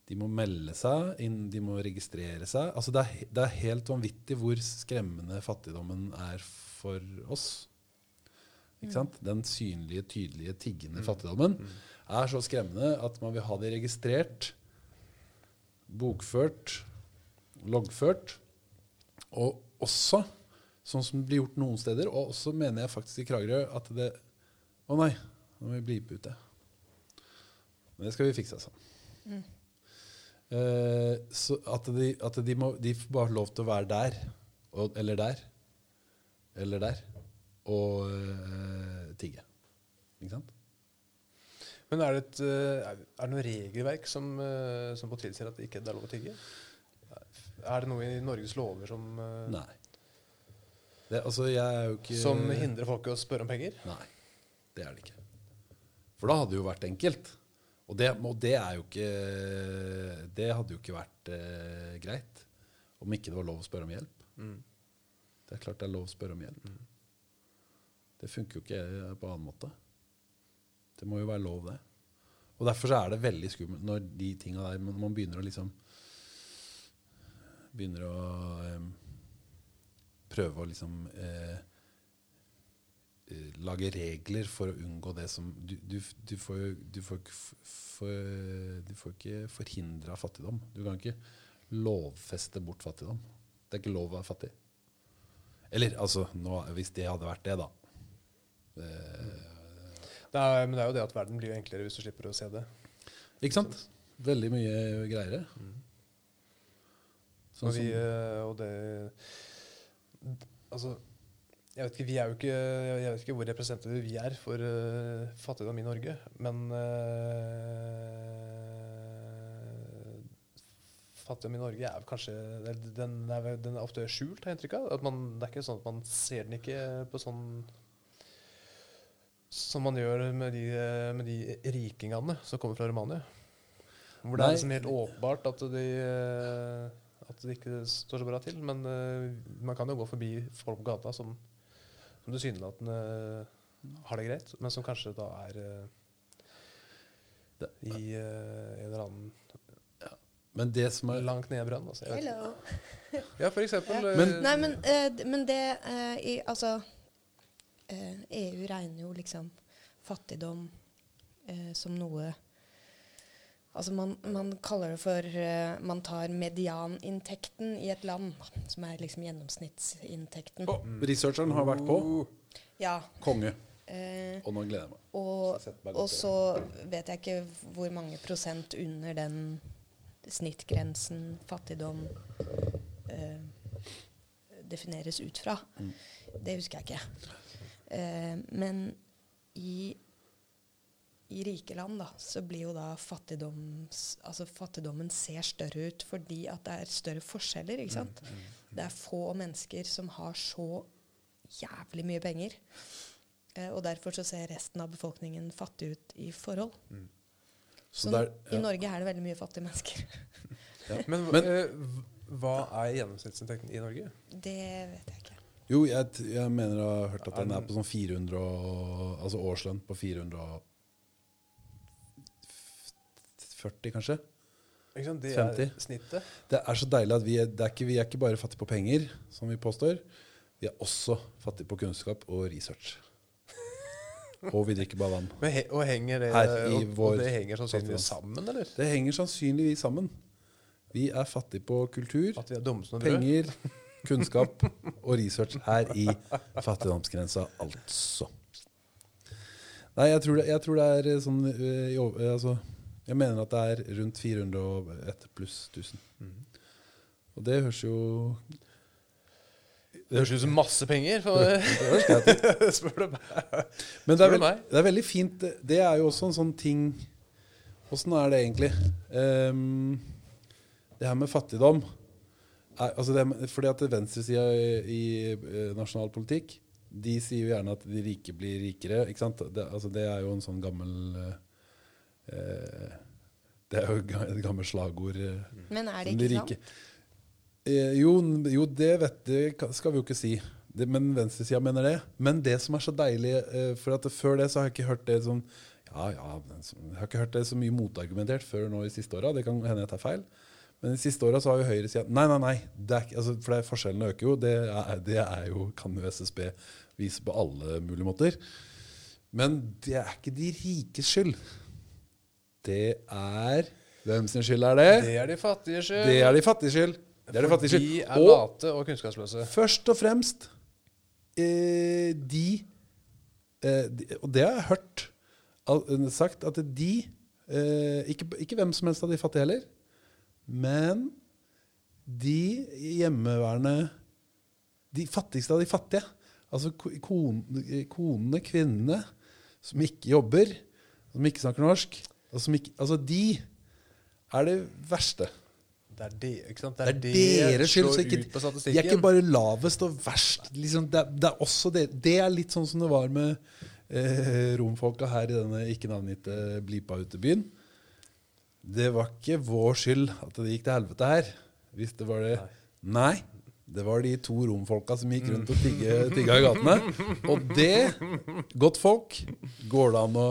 De må melde seg inn, de må registrere seg. Altså det, er, det er helt vanvittig hvor skremmende fattigdommen er for oss. Ikke sant? Den synlige, tydelige, tiggende fattigdommen er så skremmende at man vil ha det registrert, bokført, loggført. Og også, sånn som det blir gjort noen steder, og også mener jeg faktisk i Kragerø, at det Å nei, nå må vi blipe ut det. Men det skal vi fikse, altså. Eh, så at, de, at de, må, de får bare lov til å være der, og, eller der, eller der, og eh, tigge. Ikke sant? Men er det, et, eh, er det noe regelverk som, eh, som tilsier at det ikke er lov å tygge? Er det noe i Norges lover som, eh, Nei. Det, altså, jeg er jo ikke som hindrer folk i å spørre om penger? Nei, det er det ikke. For da hadde det jo vært enkelt. Og det, og det er jo ikke Det hadde jo ikke vært eh, greit om ikke det var lov å spørre om hjelp. Mm. Det er klart det er lov å spørre om hjelp. Det funker jo ikke på annen måte. Det må jo være lov, det. Og derfor så er det veldig skummelt når de tinga der man, man begynner å liksom Begynner å um, prøve å liksom eh, eh, lage regler for å unngå det som Du, du, du får jo du får, for, du får ikke forhindra fattigdom. Du kan ikke lovfeste bort fattigdom. Det er ikke lov å være fattig. Eller altså, nå, hvis det hadde vært det, da. Eh, Det er, men det er jo det at verden blir enklere hvis du slipper å se det. ikke sant? Veldig mye greiere. Sånn og, vi, eh, og det Altså, jeg vet ikke, vi er jo ikke Jeg vet ikke hvor representative vi er for uh, fattigdom i Norge, men uh, Fattigdom i Norge er kanskje Den er, den er ofte skjult, har jeg inntrykk av. At man, det er ikke sånn at man ser den ikke på sånn Som man gjør med de, med de rikingene som kommer fra Romania. Hvor det Nei. er liksom helt åpenbart at de, eh, at det ikke står så bra til. Men eh, man kan jo gå forbi folk på gata som, som tilsynelatende har det greit, men som kanskje da er eh, i en eller annen men det som er langt ned i brønnen. Altså, Hello. ja, for eksempel. Ja. Men- Nei, men, men det i, Altså eh, EU regner jo liksom fattigdom eh, som noe Altså man, man kaller det for eh, Man tar medianinntekten i et land, som er liksom gjennomsnittsinntekten. Å, Researcheren har vært på. Ja. Konge. Eh, Og nå gleder jeg meg. og, meg og så vet jeg ikke hvor mange prosent under den snittgrensen fattigdom eh, defineres ut fra. Mm. Det husker jeg ikke. Eh, men i, i rike land da, så blir jo da fattigdoms, altså fattigdommen ser større ut fordi at det er større forskjeller. ikke sant? Det er få mennesker som har så jævlig mye penger. Eh, og derfor så ser resten av befolkningen fattig ut i forhold. Så Så der, ja. i. Norge er det veldig mye fattige mennesker. Men, Men- uh, hva er gjennomsnittsinntekten i Norge? Det vet jeg ikke. Jo, jeg, jeg mener jeg har hørt at den er på sånn 400 og, Altså årslønn på 440, kanskje. Ikke sant? Det 50. er snittet. Det er så deilig at vi er, det er ikke, vi er ikke bare fattige på penger, som vi påstår. Vi er også fattige på kunnskap og research. Og vi drikker bare vann. Men he og henger det, og, vår og det henger sannsynligvis sammen, eller? Det henger sannsynligvis sammen. Vi er fattige på kultur, er penger, kunnskap og research her i fattigdomsgrensa, altså. Nei, jeg tror det, jeg tror det er eh, sånn eh, altså, Jeg mener at det er rundt 401 pluss 1000. Og det høres jo Det høres ut som masse penger. For, spør du meg. Men det er, veld, det er veldig fint. Det- er jo også en sånn ting Åssen er det egentlig? Um, det her med fattigdom altså det, Fordi at venstresida i, i eh, nasjonal politikk de sier jo gjerne at de rike blir rikere. ikke sant? Det, altså, det er jo en sånn gammel eh, Det er jo et gammelt slagord. eh, Men er det ikke de sant? Eh, jo, jo, det vet det skal vi jo ikke si. Det, men venstresida mener det. Men det som er så deilig eh, For at før det så har jeg ikke hørt det sånn Ja, ja, jeg har ikke hørt det så mye motargumentert før nå i siste åra. Det kan hende jeg tar feil. Men de siste åra så har jo høyresida Nei, nei, nei. Det er, altså, for det, forskjellene øker jo. Det er, det er jo, kan jo SSB vise på alle mulige måter. Men det er ikke de rikes skyld. Det er Hvem sin skyld er det? Det er de fattige skyld. Det er de fattige skyld. Det er de fattige skyld. de er Og late og kunnskapsløse. først og fremst eh, de, eh, de Og det har jeg hørt sagt, at de eh, ikke, ikke hvem som helst av de fattige heller, men de hjemmeværende De fattigste av de fattige. Altså konene, kvinnene, som ikke jobber, som ikke snakker norsk. og som ikke, altså de er det verste. Det er, de, ikke sant? Det er deres skyld. Så ikke, de er ikke bare lavest og verst. Liksom, det, er, det er også det. Det er litt sånn som det var med eh, romfolka her i denne ikke navngitte Blipa-utebyen. Det var ikke vår skyld at det gikk til helvete her. Hvis det var det Nei. Det var de to romfolka som gikk rundt og tigge, tigga i gatene. Og det, godt folk, går det an å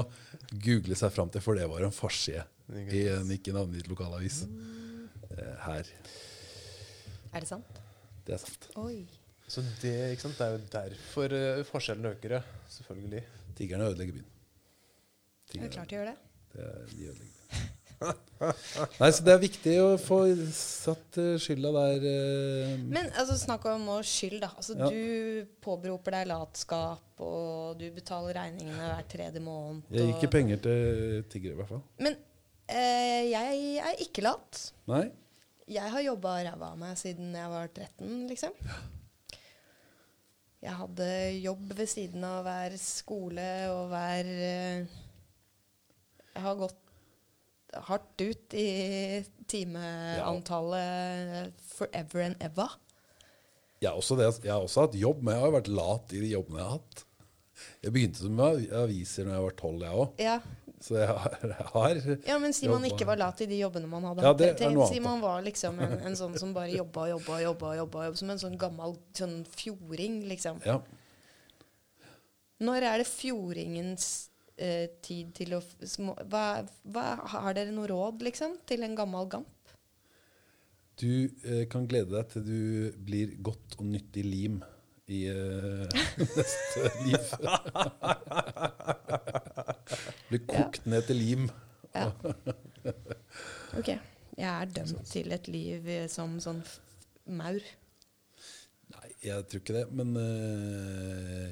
google seg fram til, for det var en forside i en ikke navngitt lokalavis eh, her. Er det sant? Det er sant. Oi. Så det, ikke sant? det er jo derfor uh, forskjellen øker, ja. Selvfølgelig. Tiggerne ødelegger byen. Det er klart de gjør det. Det er, de ødelegger byen. Nei, så det er viktig å få satt eh, skylda der eh, Men altså, snakk om skyld, da. Altså, Ja. Du påberoper deg latskap, og du betaler regningene hver tredje måned. Jeg gir ikke penger til tiggere, i hvert fall. Men eh, jeg er ikke lat. Nei? Jeg har jobba ræva av meg siden jeg var 13, liksom. Jeg hadde jobb ved siden av hver skole og hver eh, Jeg har gått hardt ut i timeantallet forever and ever. Jeg har, også det, jeg har også hatt jobb, men jeg har vært lat i de jobbene jeg har hatt. Jeg begynte som aviser når jeg var tolv, jeg òg. Ja. Så jeg har, jeg har ja, men si man ikke var lat i de jobbene man hadde. Ja, det er noe noe si man var liksom en, en sånn som bare jobba og jobba og jobba, jobba, jobba, jobba, som en sånn gammel sånn fjording, liksom. ja. Når er det fjordingens eh, tid til å små, hva, hva, Har dere noe råd, liksom, til en gammel gamp? Du eh, kan glede deg til du blir godt og nyttig lim i eh, neste liv. blir kokt ned til lim. Ja. Ok. Jeg er dømt til et liv eh, som sånn maur. Nei, jeg tror ikke det, men uh,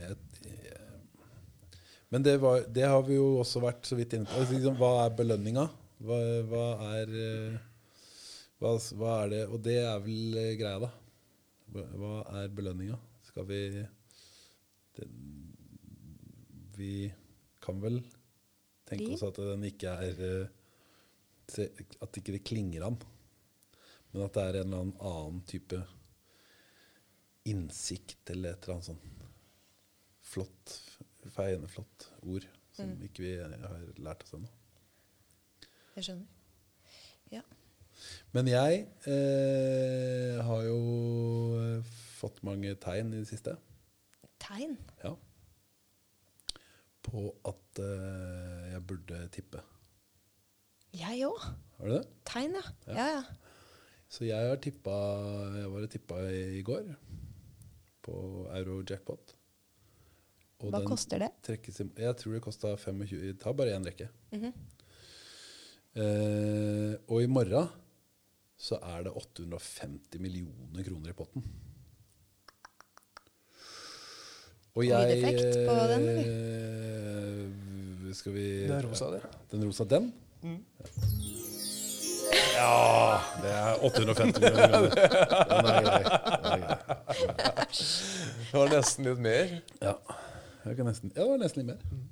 jeg, jeg, Men det, var, det har vi jo også vært så vidt inne på. Altså, liksom, hva er belønninga? Hva, hva er eh, hva, hva er det Og det er vel eh, greia, da. Hva, er belønninga? Skal vi det, Vi kan vel tenke oss at den ikke er eh, At ikke det klinger an. Men at det er en eller annen annen type innsikt eller et eller annet sånn flott, feiende flott ord som Mm. ikke vi har lært oss ennå. Jeg skjønner. Ja. Men jeg eh, har jo eh, fått mange tegn i det siste Tegn. ja, på at eh, jeg burde tippe. Jeg òg. Har du det? Tegn, ja. Ja. Ja, ja. Så jeg har tippa Jeg var og tippa i går på Euro-jackpot. Og Hva den koster det? trekkes Jeg tror det kosta 25 Ta bare én rekke. Mhm. Eh, og i morgen så er det 850 millioner kroner i potten. Og jeg lydeffekt på den, eh, Skal vi Den er rosa, det. Den rosa, den? Mm. Ja Det er 850 millioner kroner. Er. Den er grei. Det var nesten litt mer. Ja. Jeg kan nesten, ja, det var nesten litt mer.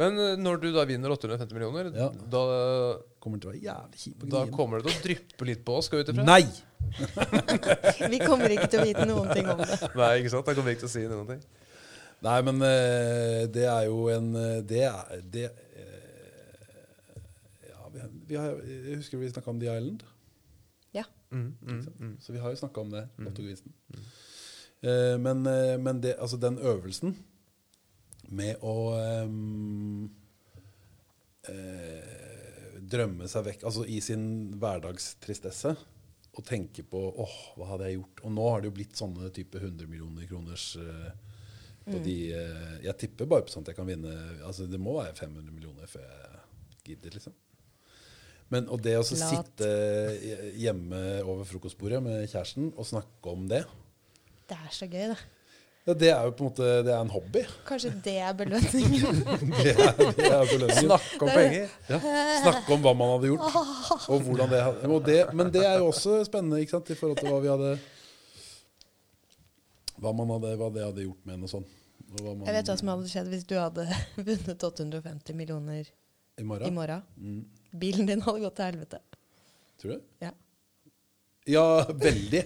Men eh, når du da vinner 850 millioner, Ja. da, Kommer til å være jævlig kjip da kommer det til å dryppe litt på oss, skal vi ut ifra? Nei! Vi kommer ikke til å vite noen ting om det. Nei, ikke sant? Da kommer vi ikke til å si noen ting. Nei, men eh, det er jo en eh, Det er det, eh, Ja, vi, vi har, jeg husker vi snakka om The Island. Ja. Mm, mm, mm. Så vi har jo snakka om det. Lottogevisten. Eh, men eh, men det, altså den øvelsen med å um, eh, drømme seg vekk Altså i sin hverdagstristesse og tenke på åh, hva hadde jeg gjort? Og nå har det jo blitt sånne type 100 millioner kroners eh, på de, eh, Jeg tipper bare på at jeg kan vinne Altså Det må være 500 millioner før jeg gidder, liksom. Men, og det å så sitte hjemme over frokostbordet med kjæresten og snakke om det, Det er så gøy, det. Ja, det er jo på en måte Det er en hobby. Kanskje det er belønningen. Det er, det er belønningen. Snakke om penger. Ja, snakke om hva man hadde gjort. Og hvordan det, og det Men det er jo også spennende ikke sant, i forhold til hva vi hadde Hva, man hadde, hva det hadde gjort med en og sånn. Og hva man, Jeg vet hva som hadde skjedd hvis du hadde vunnet 850 millioner I i morgen? morgen. Mm. Bilen din hadde gått til helvete. Tror du? Ja. Ja, veldig.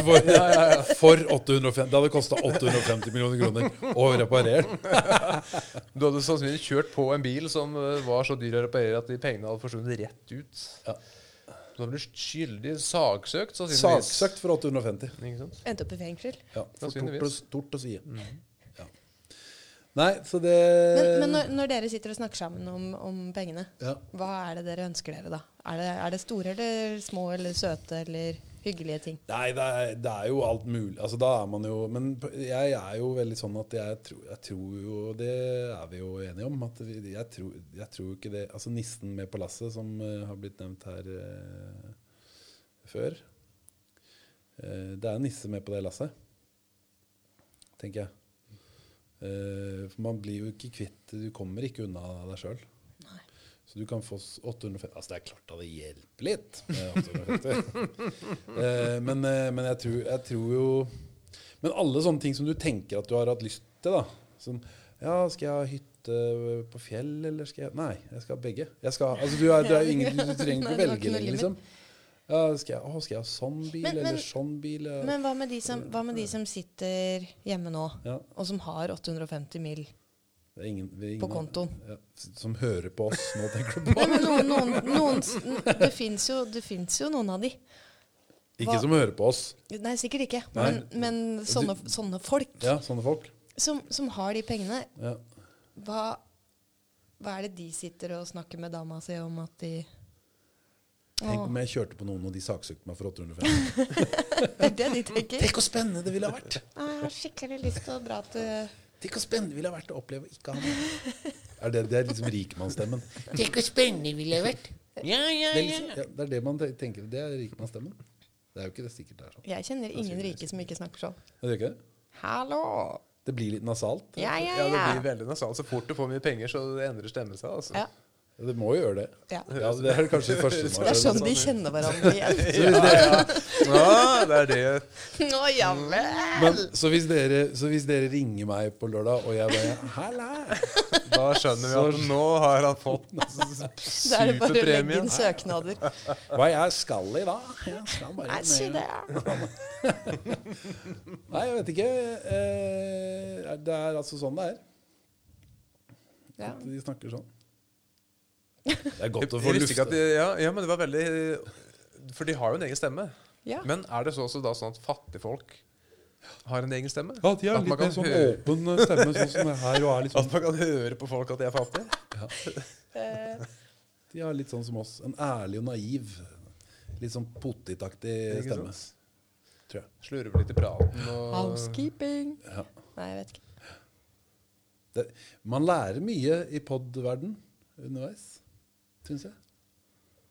For, for 850 Det hadde kosta 850 millioner kroner å reparere den. Du hadde sannsynligvis kjørt på en bil som eh, var så dyr å reparere at de pengene hadde forsvunnet rett ut. Ja. Du hadde blitt skyldig saksøkt, sannsynligvis. Saksøkt for 850. Ikke sant? Endte opp i fengsel. Ja, for stort, stort å- si. Ja. Nei, så det Men, men når, når dere sitter og snakker sammen om, om pengene, ja. hva er det dere ønsker dere da? Er det, er det store eller små eller søte eller hyggelige ting? Nei, det er, det er jo alt mulig. Altså, da er man jo Men jeg er jo veldig sånn at jeg tror, jeg tror jo Det er vi jo enige om. At vi, jeg, tror, jeg tror ikke det Altså Nissen med på lasset, som uh, har blitt nevnt her uh, før. uh, det er nisse med på det lasset, tenker jeg. For man blir jo ikke kvitt Du kommer ikke unna deg sjøl. Så du kan få 850 Altså, det er klart at det hjelper litt med 850. Eh, men, eh, men jeg, tror, jeg tror jo Men alle sånne ting som du tenker at du har hatt lyst til, da. Som Ja, skal jeg ha hytte på fjell, eller skal jeg Nei, jeg skal ha begge. Jeg skal, altså, du, er, du, er ingen, du trenger ikke å velge lenger, liksom. Ja, skal jeg, å, skal jeg ha sånn bil, Men- men- eller sånn bil? Men hva med de som, hva med de som sitter hjemme nå, Ja. og som har 850 mill.? Det er ingen, det er ingen På kontoen. Ja, som hører på oss nå, tenker du på? Nei, noen, noen, noen, det fins jo, jo noen av de. Ikke Hva- som hører på oss. Nei, sikkert ikke. Nei. Men, men sånne, sånne folk Ja, sånne folk. som, som har de pengene, Ja. hva, hva er det de sitter og snakker med dama si om at de Tenk om jeg kjørte på noen, og de saksøkte meg for 850. Det er det de tenker. Tenk hvor spennende det ville ha vært! Jeg har skikkelig lyst til å dra til Tenk hvor spennende det ville ha vært å oppleve å ikke ha det. Er det, det er liksom rikmannsstemmen. Tenk hvor spennende det ville vært. Ja, ja, Det er, ja. liksom, ja, det er det man tenker. Det er rikmannsstemmen. Det er jo ikke det sikkert det er sånn. Jeg kjenner ingen rike som ikke snakker sånn. Er det ikke det? Hallo! Det blir litt nasalt. Ja, ja, Ja, det blir veldig nasalt. Så fort du får mye penger, så endrer stemmen seg. Altså. ja. Ja, Det må jo gjøre det. Ja. Ja, det er kanskje det første som Det har er sånn de kjenner hverandre igjen. ja, Ja, det er det. Nå, ja vel! men, så, hvis dere, så hvis dere ringer meg på lørdag, og jeg bare Halla! Da skjønner vi at nå har han fått Da er det bare å legge inn søknader. Hva jeg skal i da? Jeg skal bare si det. Nei, jeg vet ikke. Eh, det er altså sånn det er. At de snakker sånn. Det er godt å få de, ja, ja, men det var veldig For de har jo en egen stemme. Ja. Men er det så også da sånn at fattigfolk har en egen stemme? Ja, de har At man litt kan mer sånn høre- åpen stemme, sånn som det her. Og er liksom. At sånn, man kan høre på folk at de er fattige? Ja. de har litt sånn som oss. En ærlig og naiv, litt sånn potetaktig stemme. sant? Tror jeg. Slurver litt i praten og housekeeping. Ja. Nei, jeg vet ikke. Det, man lærer mye i pod-verden underveis, syns jeg.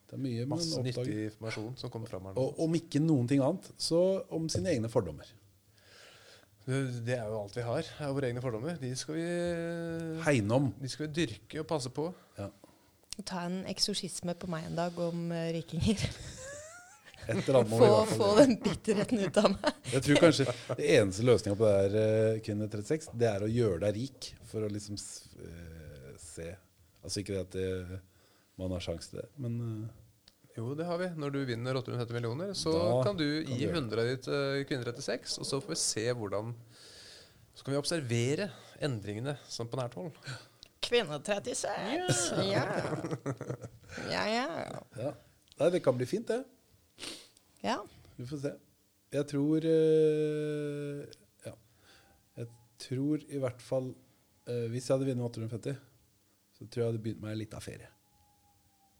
Det er mye man masse nyttig informasjon som kommer fram her nå. Og om ikke noen ting annet, så om sine egne fordommer. Det det er jo alt vi har, er våre egne fordommer. De skal vi, Hegne om. de skal vi dyrke og passe på. Ja. Ta en eksorsisme på meg en dag om uh, rikinger. Få, få den bitterheten ut av meg. Jeg tror kanskje det eneste løsninga på det her, uh, Kvinne 36, det er å gjøre deg rik. For å liksom eh, se Altså ikke det at det, man har sjanse til det, men eh, Jo, det har vi. Når du vinner 850 millioner, så Da kan du kan gi du gjøre 100 av ditt til Kvinner 36, og så får vi se hvordan Så kan vi observere endringene som på nært hold. Kvinne 36. Ja. Ja, ja. Ja. Nei, det kan bli fint, det. ja. Vi får se. Jeg tror uh, Ja. Jeg tror i hvert fall uh, Hvis jeg hadde vunnet 850, så tror jeg jeg hadde begynt meg litt av ferie.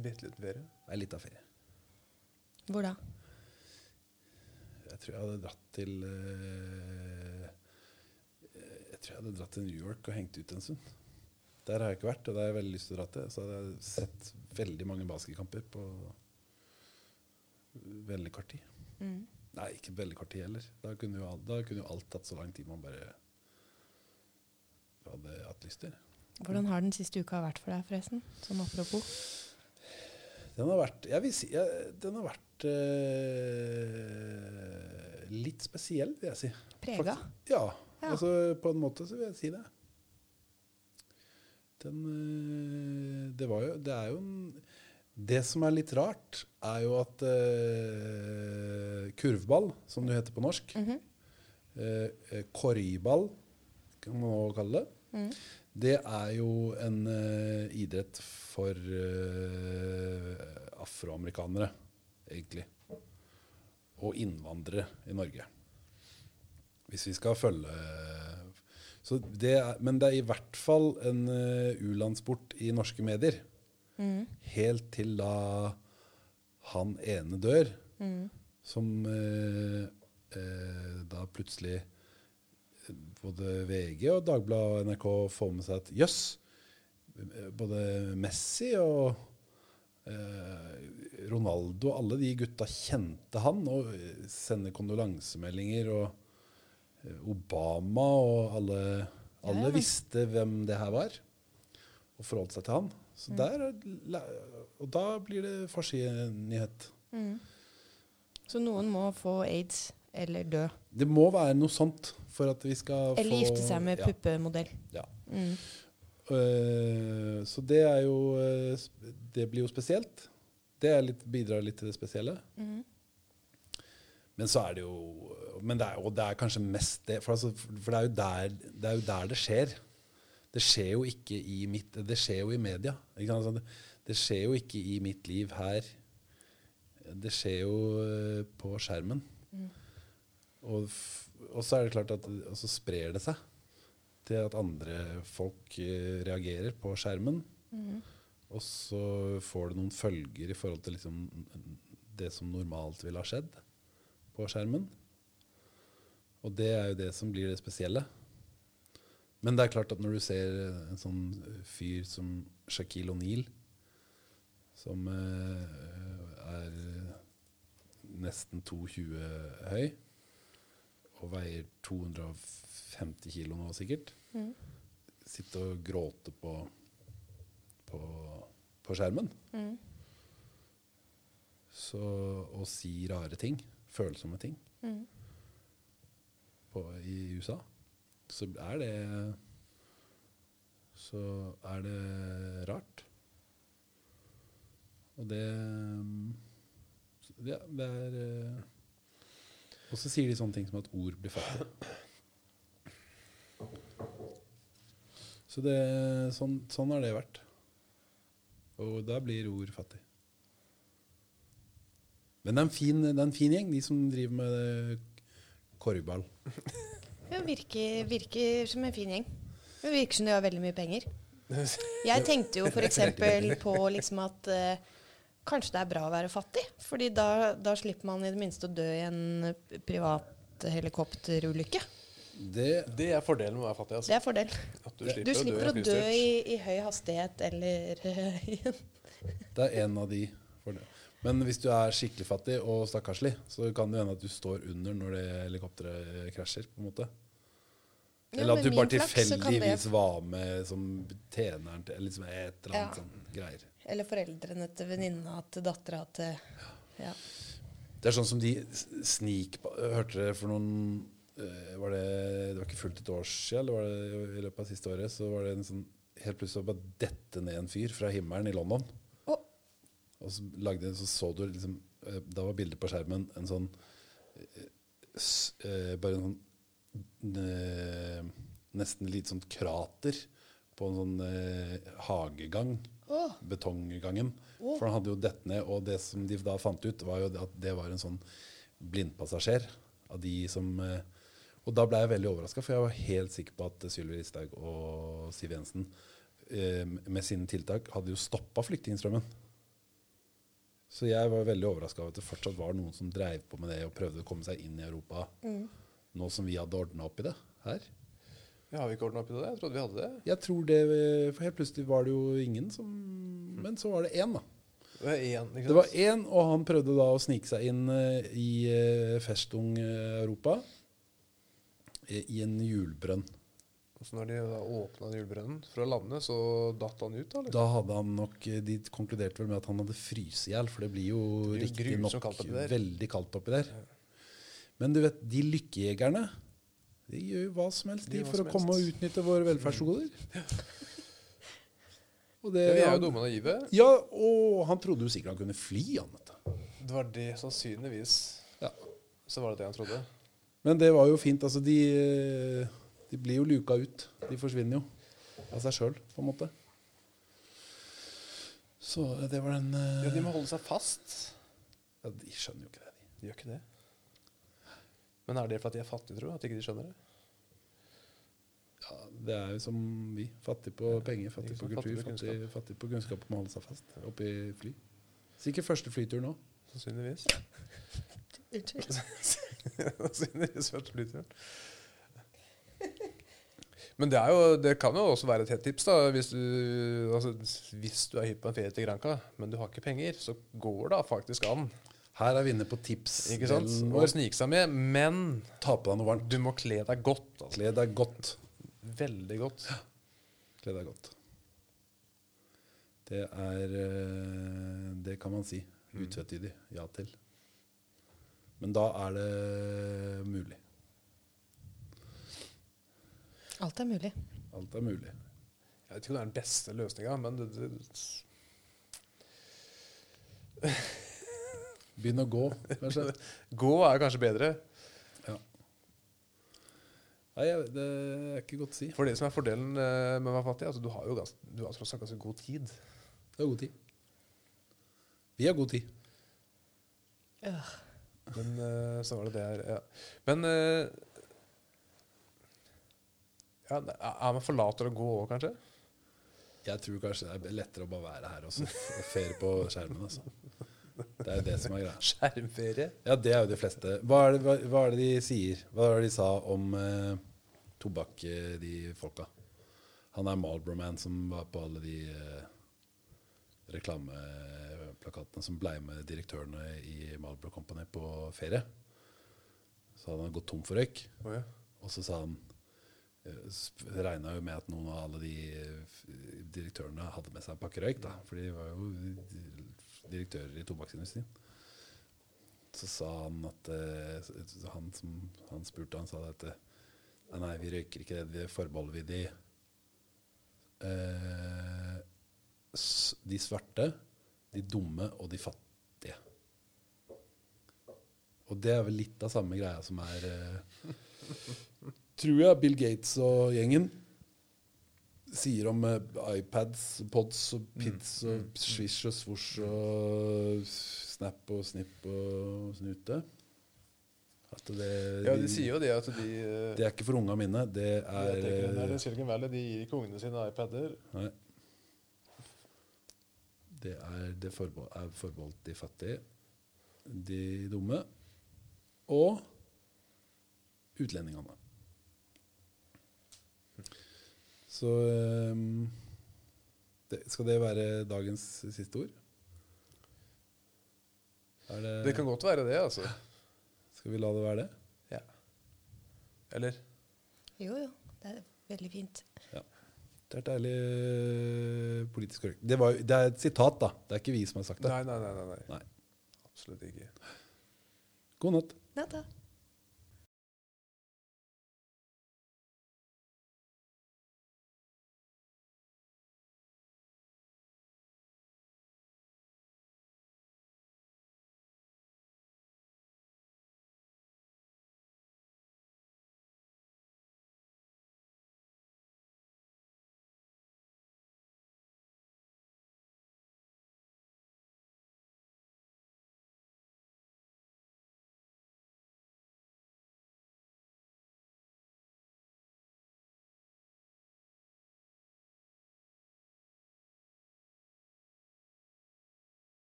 En bitte liten ferie. Ei lita ferie. Hvor da? Jeg tror jeg hadde dratt til eh, Jeg tror jeg hadde dratt til New York og hengt ut en stund. Der har jeg ikke vært, og der har jeg veldig lyst til å dra til. Så hadde jeg sett veldig mange basketkamper på veldig kort tid. Mm. Nei, ikke veldig kort tid heller. Da kunne jo da kunne jo alt tatt så lang tid man bare hadde hatt lyst til. Hvordan har den siste uka vært for deg, forresten? Som apropos. Den har vært Jeg vil si Den har vært eh, litt spesiell, vil jeg si. Prega? Ja, Ja. altså på en måte så vil jeg si det. Den eh, Det var jo Det er jo en Det som er litt rart, er jo at eh, kurvball, som det heter på norsk, mm -hmm. eh, koryball, kan man også kalle det, Mm. Det er jo en uh, idrett for uh, afroamerikanere, egentlig. Og innvandrere i Norge. Hvis vi skal følge så det er, Men det er i hvert fall en uh, u-landssport i norske medier. Mm. Helt til da han ene dør, Mm. som uh, eh, da plutselig eh, både VG og Dagbladet og NRK får med seg at jøss, både Messi og eh, Ronaldo, alle de gutta kjente han og sender kondolansemeldinger. Og eh, Obama og alle, alle Ja. visste hvem det her var, og forholdt seg til han. Så der, er og da blir det forsidenyhet. Mm. Så noen må få aids eller dø. Det må være noe sånt for at vi skal Eller få gifte seg med ja, puppemodell. Ja. Mm. Uh, så det er jo eh, Det blir jo spesielt. Det er litt, bidrar litt til det spesielle. Mm. Men så er det jo Men det er, og det er kanskje mest det. For, altså, for det, er jo der, det er jo der det skjer. Det skjer jo ikke i mitt Det skjer jo i media. Ikke sant? Altså, det, det skjer jo ikke i mitt liv her. Det skjer jo eh, på skjermen. Og, og så er det klart at så sprer det seg til at andre folk eh, reagerer på skjermen. Og så får det noen følger i forhold til liksom det som normalt ville ha skjedd på skjermen. Og det er jo det som blir det spesielle. Men det er klart at når du ser en sånn fyr som Shaquille O'Neal, som eh, er nesten 2,20 høy og veier 250 kilo nå sikkert, Mm. sitte og gråte på, på, på skjermen. Mm. Så, og si rare ting, følsomme ting, Mm. på, i USA, så er det Så er det rart. Og det Ja, det er eh, Og så sier de sånne ting som at ord blir fattig. Så det, sånn, sånn har det vært. Og da blir ord fattig. Men det er en fin, det er en fin gjeng, de som driver med korgball. Ja, virker, virker som en fin gjeng. Det virker som de har veldig mye penger. Jeg tenkte jo f.eks. på liksom at eh, kanskje det er bra å være fattig. Fordi da, da slipper man i det minste å dø i en privat helikopterulykke. Det, Det er fordelen med å være fattig. Det Altså. er fordel. At du Du slipper, å å å dø dø i, i høy hastighet eller eh, det er en av de. fordelene. Men hvis du er skikkelig fattig og stakkarslig, så kan det hende at du står under når det helikopteret krasjer. på en måte. Ja, Eller at du bare kan det- tilfeldigvis var med som tjeneren til liksom et eller annet Ja. sånn greier. Eller foreldrene til venninna til dattera til ja. Det er sånn som de snik... Hørte dere for noen eh, var det, det var ikke fullt et år siden, eller var det i løpet av siste året, så var det en sånn helt plutselig bare dette ned en fyr fra himmelen i London. Oh. Og så, lagde, så så du liksom eh, Da var bildet på skjermen en sånn eh, Bare en sånn nesten litt sånn krater på en sånn hagegang. Åh. Betonggangen. For han hadde jo dett ned, og det som de da fant ut, var jo at det var en sånn blindpassasjer av de som eh, Og da ble jeg veldig overraska, for jeg var helt sikker på at Sylvi Listhaug og Siv Jensen eh, med sine tiltak hadde jo stoppa flyktningstrømmen. Så jeg var veldig overraska over at det fortsatt var noen som dreiv på med det og prøvde å komme seg inn i Europa, nå som vi hadde ordna opp i det her. Ja, har vi ikke ordna opp i det? Jeg trodde vi hadde det. Jeg tror det, for Helt plutselig var det jo ingen som Men så var det én, da. Det var én? Det var én, og han prøvde da å snike seg inn eh, i eh, Festung Europa. eh, I en hjulbrønn. Så når de da åpna julebrønnen fra landet, så datt han ut, da? Liksom. Da hadde han nok De konkluderte vel med at han hadde fryst i hjel, for det blir jo riktignok veldig kaldt oppi der. Men du vet, de lykkejegerne de gjør jo hva som helst De for å komme komme og utnytte våre velferdsgoder. Og det, Ja, vi er jo dumme og naive. Ja, og han trodde jo sikkert han kunne fly, han. Det var det sannsynligvis. Ja. Så var det det han trodde. Men det var jo fint. Altså, de, eh, de blir jo luka ut. De forsvinner jo av seg sjøl, på en måte. Så det var den uh... Ja, De må holde seg fast. ja, De skjønner jo ikke det, de. De gjør ikke det. Men er det fordi de er fattige, tror du? At ikke de skjønner det? Ja, det er jo som vi. Fattig på penger, fattig på kultur, fattig på fattig, fattig på kunnskap om å holde seg fast oppi fly. Sikkert første flytur nå. Sannsynligvis. Sannsynligvis første flyturen. Men det, er jo, det kan jo også være et hett tips. da Hvis du, altså, hvis du er hypp på en ferie til Granca, men du har ikke penger, så går det faktisk an Her er vi inne på tips. ikke sant? delen å snike seg med. Men Ta på deg noe varmt. du må kle deg godt. Altså. Kle deg godt. Veldig godt. Kle deg godt. Det er eh, Det kan man si. Utvetydig ja til. Men da er det mulig. Alt er mulig. Alt er mulig. Jeg vet ikke om det er den beste løsninga, men det, det, Begynn å gå, kanskje. gå er kanskje bedre. Ja. Nei, det er ikke godt å si. For det som er fordelen eh, med å være fattig, altså du har jo gans, du har tross alt ganske god tid. Det er god tid. Vi har god tid. Ja. Men eh, så var det det her. Ja. Men eh, ja, Er man for lat til å gå òg, kanskje? Jeg tror kanskje det er lettere å bare være her og fere på skjermen. Altså. Det er jo det som er greia. Skjermferie? Ja, det er jo de fleste. Hva er det, hva, hva er det de sier? Hva er det de sa om eh, tobakk, eh, de folka? Han er Marlboro-man som var på alle de eh, reklameplakatene som blei med direktørene i Marlboro Company på ferie. Så hadde han gått tom for røyk. Oh, ja. Og så sa han Regna jo med at noen av alle de eh, direktørene hadde med seg en pakke røyk. da, For de var jo direktører i tobakksindustrien. Så sa han at eh, han som han spurte, han sa at eh, nei, vi røyker ikke det, det forbeholder vi de eh, de svarte, de dumme og de fattige. Og det er vel litt av samme greia som er Tror jeg Bill Gates og gjengen sier om eh, iPads, pods og pids og swish og svosj og snap og snipp og snute. Det, ja, de sier jo det at de eh, det er ikke for unga mine. Det er eh, Silicon Valley de gir ikke ungene sine iPader. Nei. Det er, det forbehold, er forbeholdt de fattige, de dumme og utlendingene. Så um, det, Skal det være dagens siste ord? Er det, Det kan godt være det, altså. Skal vi la det være det? Ja. Eller? Jo, jo. Det er veldig fint. Det er deilig eh, politisk korrekt. Det, var, det er et sitat, da. Det er ikke vi som har sagt det. Nei, nei. nei, nei. Nei. Absolutt ikke. God natt. Natta.